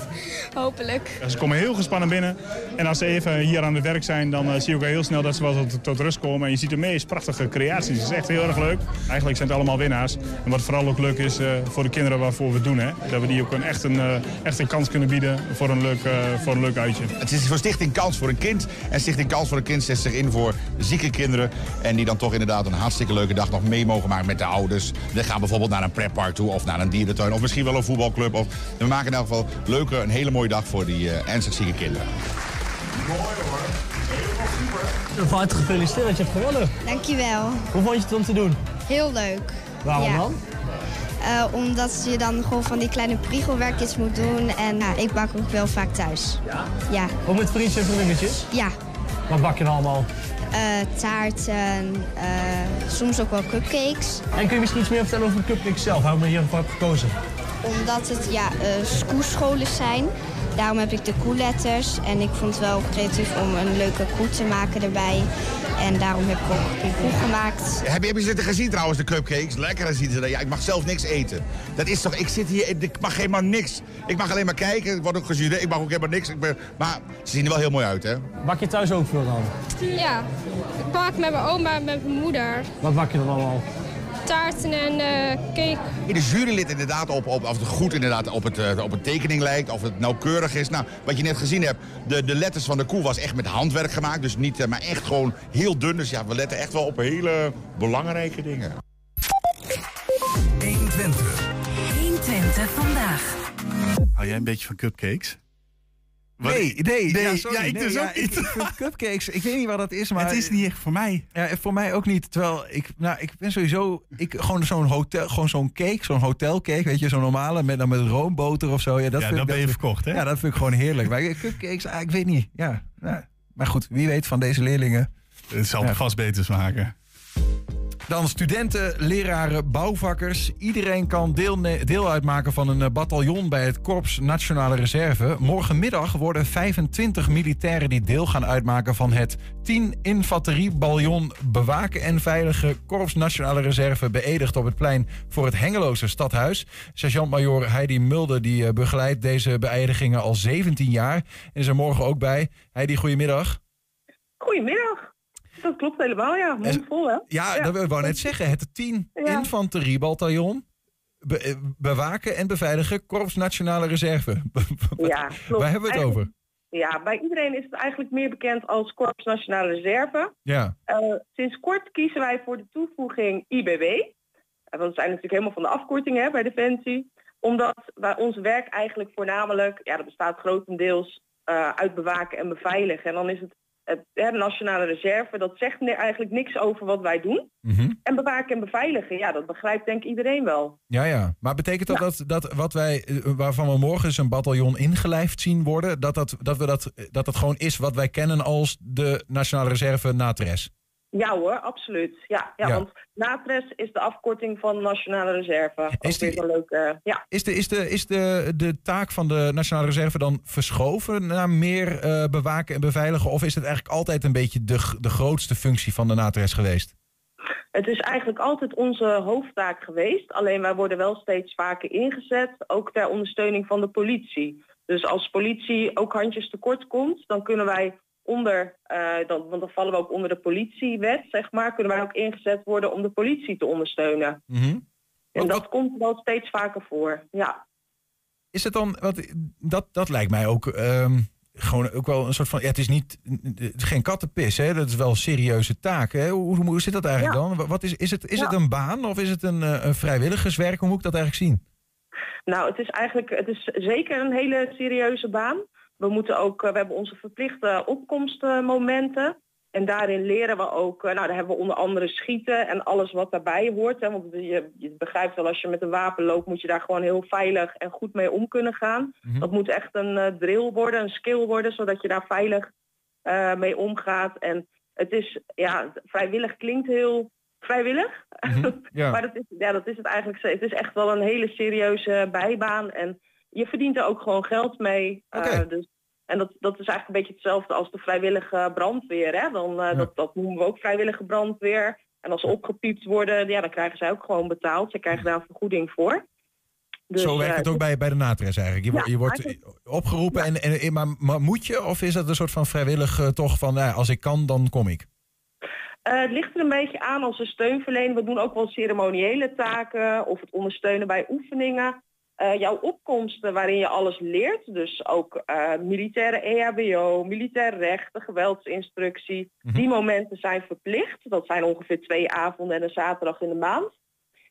Hopelijk. Ze komen heel gespannen binnen. En als ze even hier aan het werk zijn, dan eh, zie je ook heel snel dat ze wel tot, tot rust komen. En je ziet de meest prachtige creaties. Het is echt heel erg leuk. Eigenlijk zijn het allemaal winnaars. En wat vooral ook leuk is eh, voor de kinderen waarvoor we het doen. Hè? Dat we die ook een, echt, een, eh, echt een kans kunnen bieden voor een leuk, voor een leuk uitje. Het is voor Stichting Kans voor een Kind. En Stichting Kans voor een Kind zet zich in voor zieke kinderen. En die dan toch inderdaad een hartstikke leuke dag nog mee mogen maken met de ouders. We gaan bijvoorbeeld naar een pretpark toe of naar een dierentuin. Of misschien wel een voetbalclub. Of, we maken in elk geval leuke, een hele mooie dag voor die eh, ernstig zieke kinderen. Van harte gefeliciteerd dat je hebt gewonnen. Dankjewel. Hoe vond je het om te doen? Heel leuk. Waarom Ja. dan? Eh, omdat je dan gewoon van die kleine priegelwerkjes moet doen. En nou, ik bak ook wel vaak thuis. Ja? Ja. Ook met vriendjes en vriendinnetjes? Ja. Wat bak je dan allemaal? Eh, taarten, eh, soms ook wel cupcakes. En kun je misschien iets meer vertellen over de cupcake zelf? Waarom je hiervoor gekozen? Omdat het ja, eh koescholen zijn. Daarom heb ik de koeletters. En ik vond het wel creatief om een leuke koe te maken erbij. En daarom heb ik ook gemaakt. Heb je, heb je ze gezien trouwens, de cupcakes? Lekker zien ze dat. Ja, ik mag zelf niks eten. Dat is toch, ik zit hier, ik mag helemaal niks. Ik mag alleen maar kijken, ik word ook gejureerd, ik mag ook helemaal niks. Ik ben, maar ze zien er wel heel mooi uit, hè? Bak je thuis ook veel dan? Ja, ik bak met mijn oma en met mijn moeder. Wat bak je dan allemaal? Taarten en eh, cake. De jury let inderdaad op, op of het goed inderdaad op, het, eh, op een tekening lijkt, of het nauwkeurig is. Nou, wat je net gezien hebt, de, de letters van de koe was echt met handwerk gemaakt. Dus niet, eh, maar echt gewoon heel dun. Dus ja, we letten echt wel op hele belangrijke dingen. 120. 120 vandaag. Hou jij een beetje van cupcakes? Nee, nee, nee. Ja, sorry. Ja, ik Nee, dus ja, ook niet. Ik, ik vind cupcakes, ik weet niet wat dat is, maar... Het is niet echt voor mij. Ja, voor mij ook niet. Terwijl ik, nou, ik ben sowieso, ik, gewoon zo'n hotel, gewoon zo'n cake, zo'n hotelcake, weet je, zo'n normale, met, dan met roomboter of zo. Ja, dat Ja, vind dan ik, ben je dat- verkocht, hè? Ja, dat vind ik gewoon heerlijk. Maar cupcakes, ah, ik weet niet. Ja, ja. Maar goed, wie weet van deze leerlingen. Het zal vast beter smaken. Dan studenten, leraren, bouwvakkers. Iedereen kan deel, deel uitmaken van een eh, bataljon bij het Korps Nationale Reserve. Morgenmiddag worden 25 militairen die deel gaan uitmaken van het 10 infanteriebaljon bewaken en veilige Korps Nationale Reserve beëdigd op het plein voor het Hengeloze stadhuis. Sergeant-majoor Heidi Mulder die eh, begeleidt deze beëdigingen al 17 jaar en is er morgen ook bij. Heidi, goedemiddag. Goedemiddag. Dat klopt helemaal, ja. Mondvol, hè? Ja, dat wil ik net zeggen. Het 10 Ja. infanteriebataljon. Be- eh, bewaken en beveiligen Korps Nationale Reserve. Ja, klopt. Waar hebben we het over? Ja, bij iedereen is het eigenlijk meer bekend als Korps Nationale Reserve. Ja. Eh, sinds kort kiezen wij voor de toevoeging IBW. Eh, want we zijn natuurlijk helemaal van de afkorting hè, bij Defensie. Omdat wij ons werk eigenlijk voornamelijk, ja dat bestaat grotendeels eh, uit bewaken en beveiligen. En dan is het, de Nationale Reserve, dat zegt eigenlijk niks over wat wij doen. Mhm. En bewaken en beveiligen, ja dat begrijpt denk ik iedereen wel. Ja, ja. Maar betekent dat, dat dat wat wij, eh, waarvan we morgen eens een bataljon ingelijfd zien worden, dat dat, dat, we dat, dat dat gewoon is wat wij kennen als de Nationale Reserve NATRES? Ja hoor, absoluut. Ja, ja, Ja. want NATRES is de afkorting van Nationale Reserve. Is die- leuke, ja. Is, de, is, de, is de, de taak van de Nationale Reserve dan verschoven naar meer eh, bewaken en beveiligen? Of is het eigenlijk altijd een beetje de, de grootste functie van de NATRES geweest? Het is eigenlijk altijd onze hoofdtaak geweest. Alleen wij worden wel steeds vaker ingezet, ook ter ondersteuning van de politie. Dus als politie ook handjes tekort komt, dan kunnen wij onder, eh, dan, want dan vallen we ook onder de politiewet, zeg maar, kunnen wij ook ingezet worden om de politie te ondersteunen. Mhm. En dat komt wel steeds vaker voor. Ja. Is het dan, wat, dat, dat lijkt mij ook ehm, gewoon ook wel een soort van, ja, het is niet, het is geen kattenpis, hè? dat is wel een serieuze taak. Hè? Hoe, hoe, hoe zit dat eigenlijk Ja. dan? Wat is, is, het, is Ja. het een baan of is het een, eh, een vrijwilligerswerk? Hoe moet ik dat eigenlijk zien? Nou, het is eigenlijk, het is zeker een hele serieuze baan. We moeten ook, eh, we hebben onze verplichte opkomstmomenten. En daarin leren we ook, eh, nou daar hebben we onder andere schieten en alles wat daarbij hoort. Hè, want je, je begrijpt wel, als je met een wapen loopt, moet je daar gewoon heel veilig en goed mee om kunnen gaan. Dat moet echt een eh, drill worden, een skill worden, zodat je daar veilig mee omgaat. En het is, ja, vrijwillig klinkt heel vrijwillig. Ja. maar dat is, ja, dat is het eigenlijk. Het is echt wel een hele serieuze bijbaan. En je verdient er ook gewoon geld mee. Eh, dus, en dat, dat is eigenlijk een beetje hetzelfde als de vrijwillige brandweer. Hè? Dan, eh, dat, dat noemen we ook vrijwillige brandweer. En als ze opgepiept worden, ja, dan krijgen zij ook gewoon betaald. Ze krijgen daar een vergoeding voor. Dus, Zo werkt eh, het ook bij, bij de NATRES eigenlijk. Je, Ja, je wordt eigenlijk- opgeroepen, en, en, maar, maar moet je? Of is dat een soort van vrijwillig toch van, nou, als ik kan, dan kom ik? Het ligt er een beetje aan als we steun verlenen. We doen ook wel ceremoniële taken of het ondersteunen bij oefeningen. Eh, jouw opkomsten waarin je alles leert, dus ook eh, militaire EHBO, militair recht, de geweldsinstructie, die momenten zijn verplicht. Dat zijn ongeveer twee avonden en een zaterdag in de maand.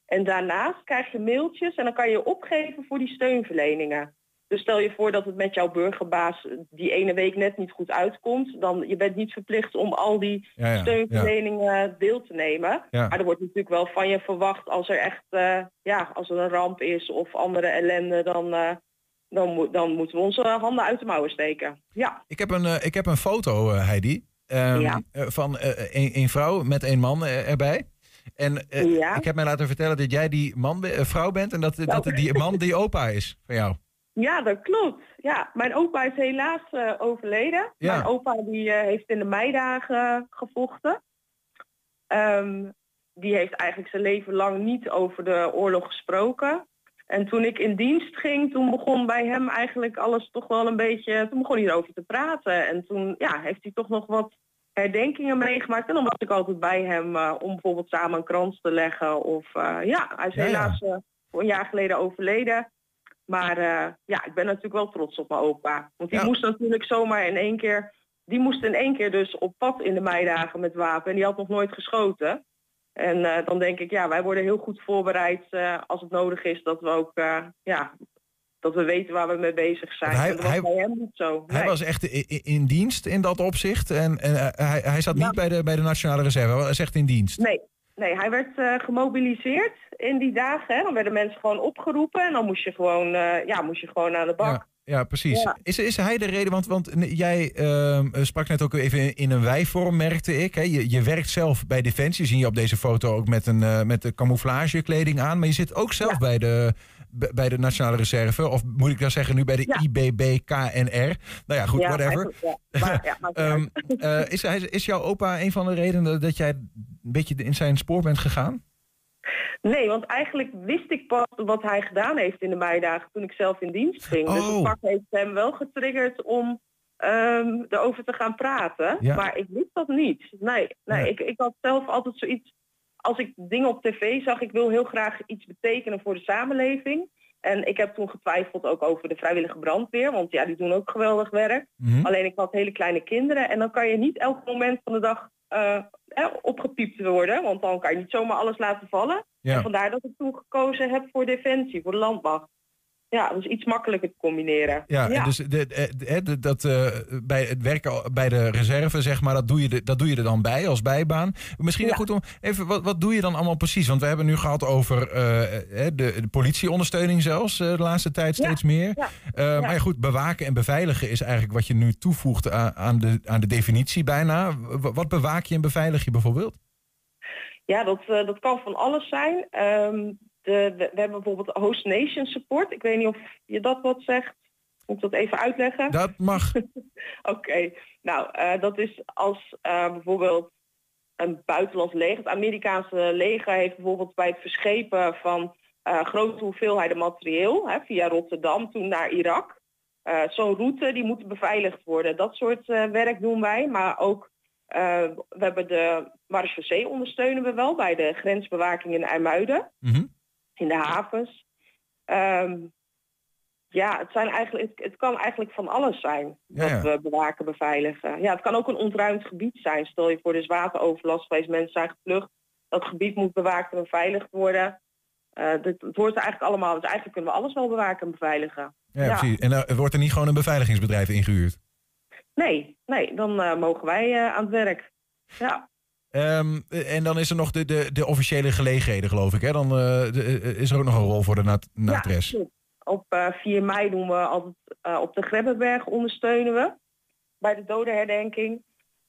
En daarnaast krijg je mailtjes en dan kan je opgeven voor die steunverleningen. Dus stel je voor dat het met jouw burgerbaas die ene week net niet goed uitkomt, dan je bent niet verplicht om al die Ja, ja, steunverleningen deel te nemen. Ja. Maar er wordt natuurlijk wel van je verwacht als er echt eh, ja, als er een ramp is of andere ellende, dan, eh, dan, moet- dan moeten we onze handen uit de mouwen steken. Ja. Ik heb een, eh, ik heb een foto, Heidi, ehm, eh, van een, een vrouw met een man erbij. En ik heb mij laten vertellen dat jij die man, vrouw bent en dat, dat die man die opa is van jou. Ja, dat klopt. Ja, mijn opa is helaas eh, overleden. Ja. Mijn opa die eh, heeft in de meidagen gevochten. Ehm, die heeft eigenlijk zijn leven lang niet over de oorlog gesproken. En toen ik in dienst ging, toen begon bij hem eigenlijk alles toch wel een beetje... Toen begon hij erover te praten. En toen ja, heeft hij toch nog wat herdenkingen meegemaakt. En dan was ik altijd bij hem eh, om bijvoorbeeld samen een krans te leggen. Of ja, hij is Ja, helaas een jaar geleden overleden. Maar eh, ja, ik ben natuurlijk wel trots op mijn opa. Want die moest natuurlijk zomaar in één keer... Die moest in één keer dus op pad in de meidagen met wapen. En die had nog nooit geschoten. En eh, dan denk ik, ja, wij worden heel goed voorbereid eh, als het nodig is. Dat we ook, ja, dat we weten waar we mee bezig zijn. Hij- en dat was bij hem niet zo. Hij Nee. was echt in dienst in dat opzicht. En, en hij, hij zat niet bij de, bij de Nationale Reserve, hij was echt in dienst. Nee, nee hij werd eh, gemobiliseerd in die dagen. Hè. Dan werden mensen gewoon opgeroepen en dan moest je gewoon, eh, ja, moest je gewoon aan de bak. Ja, ja precies. Ja. Is, is hij de reden? Want, want jij ehm, sprak net ook even in, in een wijvorm, merkte ik. Hè? Je, je werkt zelf bij Defensie. Zie je op deze foto ook met, een, eh, met de camouflagekleding aan. Maar je zit ook zelf bij, de, bij de Nationale Reserve. Of moet ik dan zeggen nu bij de IBB-KNR. Nou ja, goed, Ja, whatever. ja. Maar, ja, Ehm, eh, is, is jouw opa een van de redenen dat jij een beetje in zijn spoor bent gegaan? Nee, want eigenlijk wist ik pas wat hij gedaan heeft in de meidagen toen ik zelf in dienst ging. Dus Oh. het pak heeft hem wel getriggerd om ehm, erover te gaan praten. Ja. Maar ik wist dat niet. Nee, nee, Nee. Ik, ik had zelf altijd zoiets... Als ik dingen op tv zag, ik wil heel graag iets betekenen voor de samenleving. En ik heb toen getwijfeld ook over de vrijwillige brandweer. Want ja, die doen ook geweldig werk. Mhm. Alleen ik had hele kleine kinderen. En dan kan je niet elk moment van de dag eh, eh, opgepiept worden. Want dan kan je niet zomaar alles laten vallen. Ja. En vandaar dat ik toen gekozen heb voor Defensie, voor de landmacht. Ja, is iets makkelijker te combineren. Ja, dus de, de- dat, eh, bij het werken bij de reserve, zeg maar, dat doe, je dat doe je er dan bij als bijbaan. Misschien goed om even, wat, wat doe je dan allemaal precies? Want we hebben nu gehad over eh, de, de politieondersteuning zelfs eh, de laatste tijd steeds meer. ja. Maar ja, goed, bewaken en beveiligen is eigenlijk wat je nu toevoegt aan, aan, de, aan de definitie bijna. Wat bewaak je en beveilig je bijvoorbeeld? Ja, dat, dat kan van alles zijn. Ehm, de, we, we hebben bijvoorbeeld Host Nation Support. Ik weet niet of je dat wat zegt. Moet ik dat even uitleggen? Dat mag. Oké, nou eh, dat is als eh, bijvoorbeeld een buitenlands leger, het Amerikaanse leger heeft bijvoorbeeld bij het verschepen van eh, grote hoeveelheden materieel hè, via Rotterdam toen naar Irak. Zo'n route die moet beveiligd worden. Dat soort werk doen wij, maar ook we hebben de marechaussee ondersteunen we wel bij de grensbewaking in IJmuiden in de havens. Ehm, ja, het, zijn eigenlijk, het, het kan eigenlijk van alles zijn dat Ja, ja. we bewaken, beveiligen. Ja, het kan ook een ontruimd gebied zijn. Stel je voor, er is wateroverlast geweest, mensen zijn gevlucht. Dat gebied moet bewaakt en beveiligd worden. Eh, dit, het hoort er eigenlijk allemaal. Dus eigenlijk kunnen we alles wel bewaken en beveiligen. Ja, precies. En er wordt er niet gewoon een beveiligingsbedrijf ingehuurd? Nee, nee, dan eh, mogen wij eh, aan het werk. Ja. Ehm, en dan is er nog de, de, de officiële gelegenheden, geloof ik. Hè? Dan eh, de- eh, is er ook nog een rol voor de nat natres. klopt. Op eh, 4 mei doen we altijd eh, op de Grebbeberg ondersteunen we bij de dodenherdenking.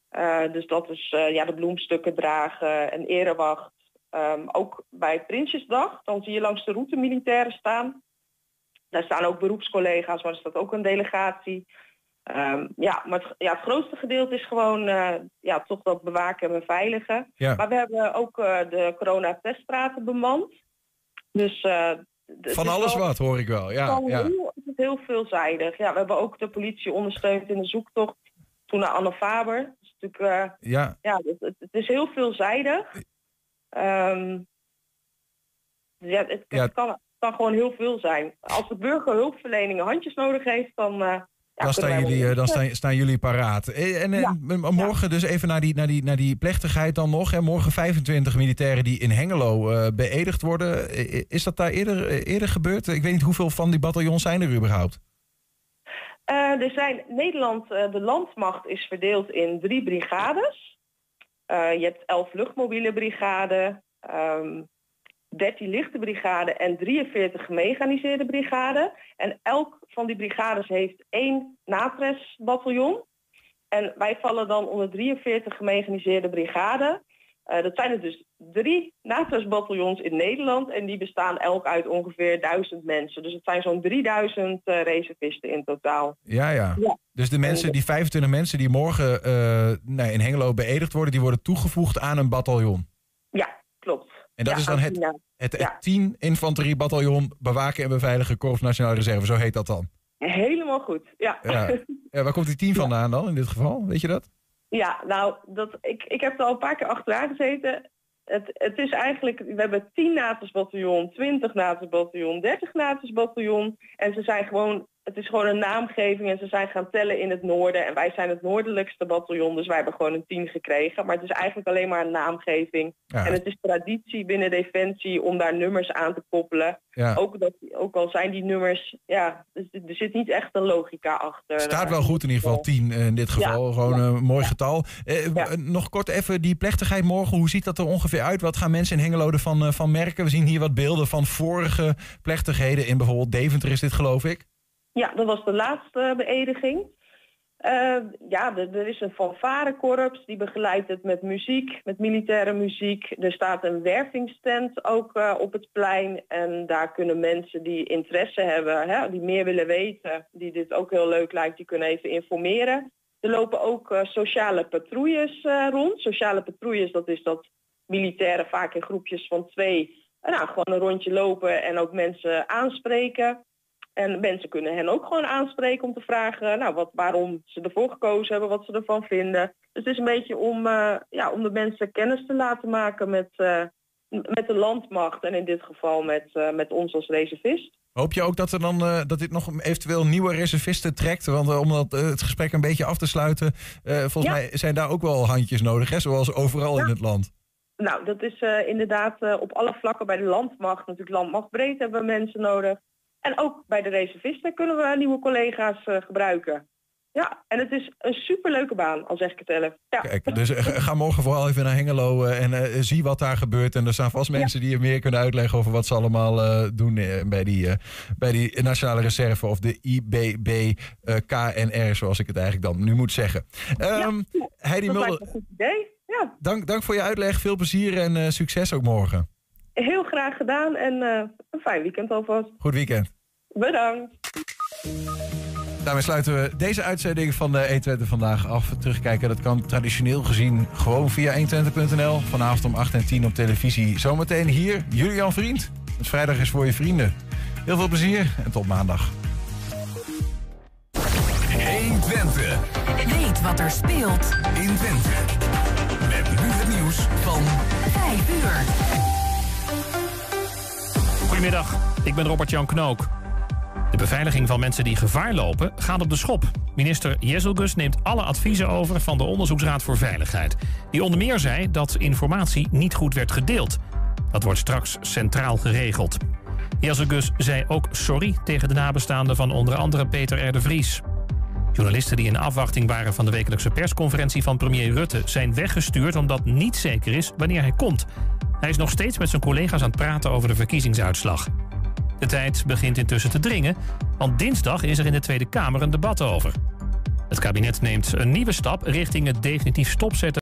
Eh, dus dat is eh, ja, de bloemstukken dragen en erewacht. Ehm, ook bij Prinsjesdag, dan zie je langs de route militairen staan. Daar staan ook beroepscollega's, maar er staat ook een delegatie. Ehm, ja, maar het, ja, het grootste gedeelte is gewoon eh, ja, toch dat bewaken en beveiligen. Ja. Maar we hebben ook eh, de coronateststraten bemand. Dus, het Van alles wel- wat, hoor ik wel. Ja, ja. Heel, het is heel veelzijdig. Ja, we hebben ook de politie ondersteund in de zoektocht toen naar Anne Faber. Is natuurlijk, Ja. ja, het, het- is heel veelzijdig. Ehm, dus ja, het, Ja. het kan, het kan gewoon heel veel zijn. Als de burger hulpverlening handjes nodig heeft, dan... eh, Dan, staan jullie, eh, dan staan, staan jullie paraat. Eh, En, en, m- morgen dus even naar die, naar, die, naar die plechtigheid dan nog. En morgen 25 militairen die in Hengelo eh, beëdigd worden. Eh, Is dat daar eerder, eh, eerder gebeurd? Ik weet niet hoeveel van die bataljons zijn er überhaupt. Eh, er zijn Nederland, eh, de landmacht is verdeeld in drie brigades. Eh, je hebt elf luchtmobiele brigade, ehm 13 lichte brigade en 43 gemechaniseerde brigade. En elk van die brigades heeft één NATRES-bataljon. En wij vallen dan onder 43 gemechaniseerde brigade. Eh, dat zijn er dus drie NATRES-bataljons in Nederland en die bestaan elk uit ongeveer 1000 mensen. Dus het zijn zo'n 3000 eh, reservisten in totaal. Ja, ja. Ja. Dus de mensen, die 25 mensen die morgen eh, nee, in Hengelo beëdigd worden, die worden toegevoegd aan een bataljon. Ja, klopt. En dat Ja, is dan het, het, het Ja. 10 infanteriebataljon bewaken en beveiligen Korps Nationale Reserve. Zo heet dat dan. Helemaal goed, ja. Ja. Ja, waar komt die 10 vandaan dan in dit geval? Weet je dat? Ja, nou, dat, ik, ik heb er al een paar keer achteraan gezeten. Het, het is eigenlijk, we hebben 10 NATO's-bataljon, 20 NATO's-bataljon, 30 NATO's-bataljon. En ze zijn gewoon, het is gewoon een naamgeving en ze zijn gaan tellen in het noorden. En wij zijn het noordelijkste bataljon, dus wij hebben gewoon een 10 gekregen. Maar het is eigenlijk alleen maar een naamgeving. Ja. En het is traditie binnen Defensie om daar nummers aan te koppelen. Ja. Ook, dat, ook al zijn die nummers, ja, dus er zit niet echt een logica achter. Staat wel goed in ieder geval, 10 in dit geval. Ja, Gewoon een mooi getal. Eh, w- Nog kort even die plechtigheid morgen. Hoe ziet dat er ongeveer uit? Wat gaan mensen in Hengelo ervan eh, van merken? We zien hier wat beelden van vorige plechtigheden. In bijvoorbeeld Deventer is dit geloof ik. Ja, dat was de laatste beëdiging. Eh, ja, er, is een fanfarekorps die begeleidt het met muziek, met militaire muziek. Er staat een wervingstent ook eh, op het plein. En daar kunnen mensen die interesse hebben, hè, die meer willen weten, die dit ook heel leuk lijkt, die kunnen even informeren. Er lopen ook eh, sociale patrouilles rond. Sociale patrouilles, dat is dat militairen vaak in groepjes van twee, nou, gewoon een rondje lopen en ook mensen aanspreken. En mensen kunnen hen ook gewoon aanspreken om te vragen nou, wat, waarom ze ervoor gekozen hebben, wat ze ervan vinden. Dus het is een beetje om, eh, ja, om de mensen kennis te laten maken met, eh, met de landmacht en in dit geval met, eh, met ons als reservist. Hoop je ook dat, er dan, dat dit nog eventueel nieuwe reservisten trekt? Want om dat, het gesprek een beetje af te sluiten, volgens Ja. mij zijn daar ook wel handjes nodig, hè? zoals overal in het land. Nou, dat is inderdaad op alle vlakken bij de landmacht. Natuurlijk landmachtbreed hebben we mensen nodig. En ook bij de reservisten kunnen we nieuwe collega's eh, gebruiken. Ja, en het is een superleuke baan, al zeg ik het zelf. Ja. Kijk, dus eh, ga morgen vooral even naar Hengelo eh, en zie wat daar gebeurt. En er staan vast mensen die je meer kunnen uitleggen over wat ze allemaal doen bij, die, bij die Nationale Reserve of de IBB eh, KNR, zoals ik het eigenlijk dan nu moet zeggen. Ehm Heidi dat lijkt Mulder, me een goed idee. Ja, dank, dank voor je uitleg. Veel plezier en succes ook morgen. heel graag gedaan en een fijn weekend alvast. Goed weekend. Bedankt. Daarmee sluiten we deze uitzending van de 120 vandaag af. Terugkijken, dat kan traditioneel gezien gewoon via 120.nl. Vanavond om 8 en 10 op televisie. Zometeen hier, Julian Vriend. Het vrijdag is voor je vrienden. Heel veel plezier en tot maandag. 120. Weet wat er speelt in Twente. Met nu het nieuws van 5 uur. Goedemiddag, ik ben Robert-Jan Knook. De beveiliging van mensen die gevaar lopen gaat op de schop. Minister Jezelgus neemt alle adviezen over van de Onderzoeksraad voor Veiligheid. Die onder meer zei dat informatie niet goed werd gedeeld. Dat wordt straks centraal geregeld. Jezelgus zei ook sorry tegen de nabestaanden van onder andere Peter R. de Vries. Journalisten die in afwachting waren van de wekelijkse persconferentie van premier Rutte zijn weggestuurd omdat niet zeker is wanneer hij komt. Hij is nog steeds met zijn collega's aan het praten over de verkiezingsuitslag. De tijd begint intussen te dringen, want dinsdag is er in de Tweede Kamer een debat over. Het kabinet neemt een nieuwe stap richting het definitief stopzetten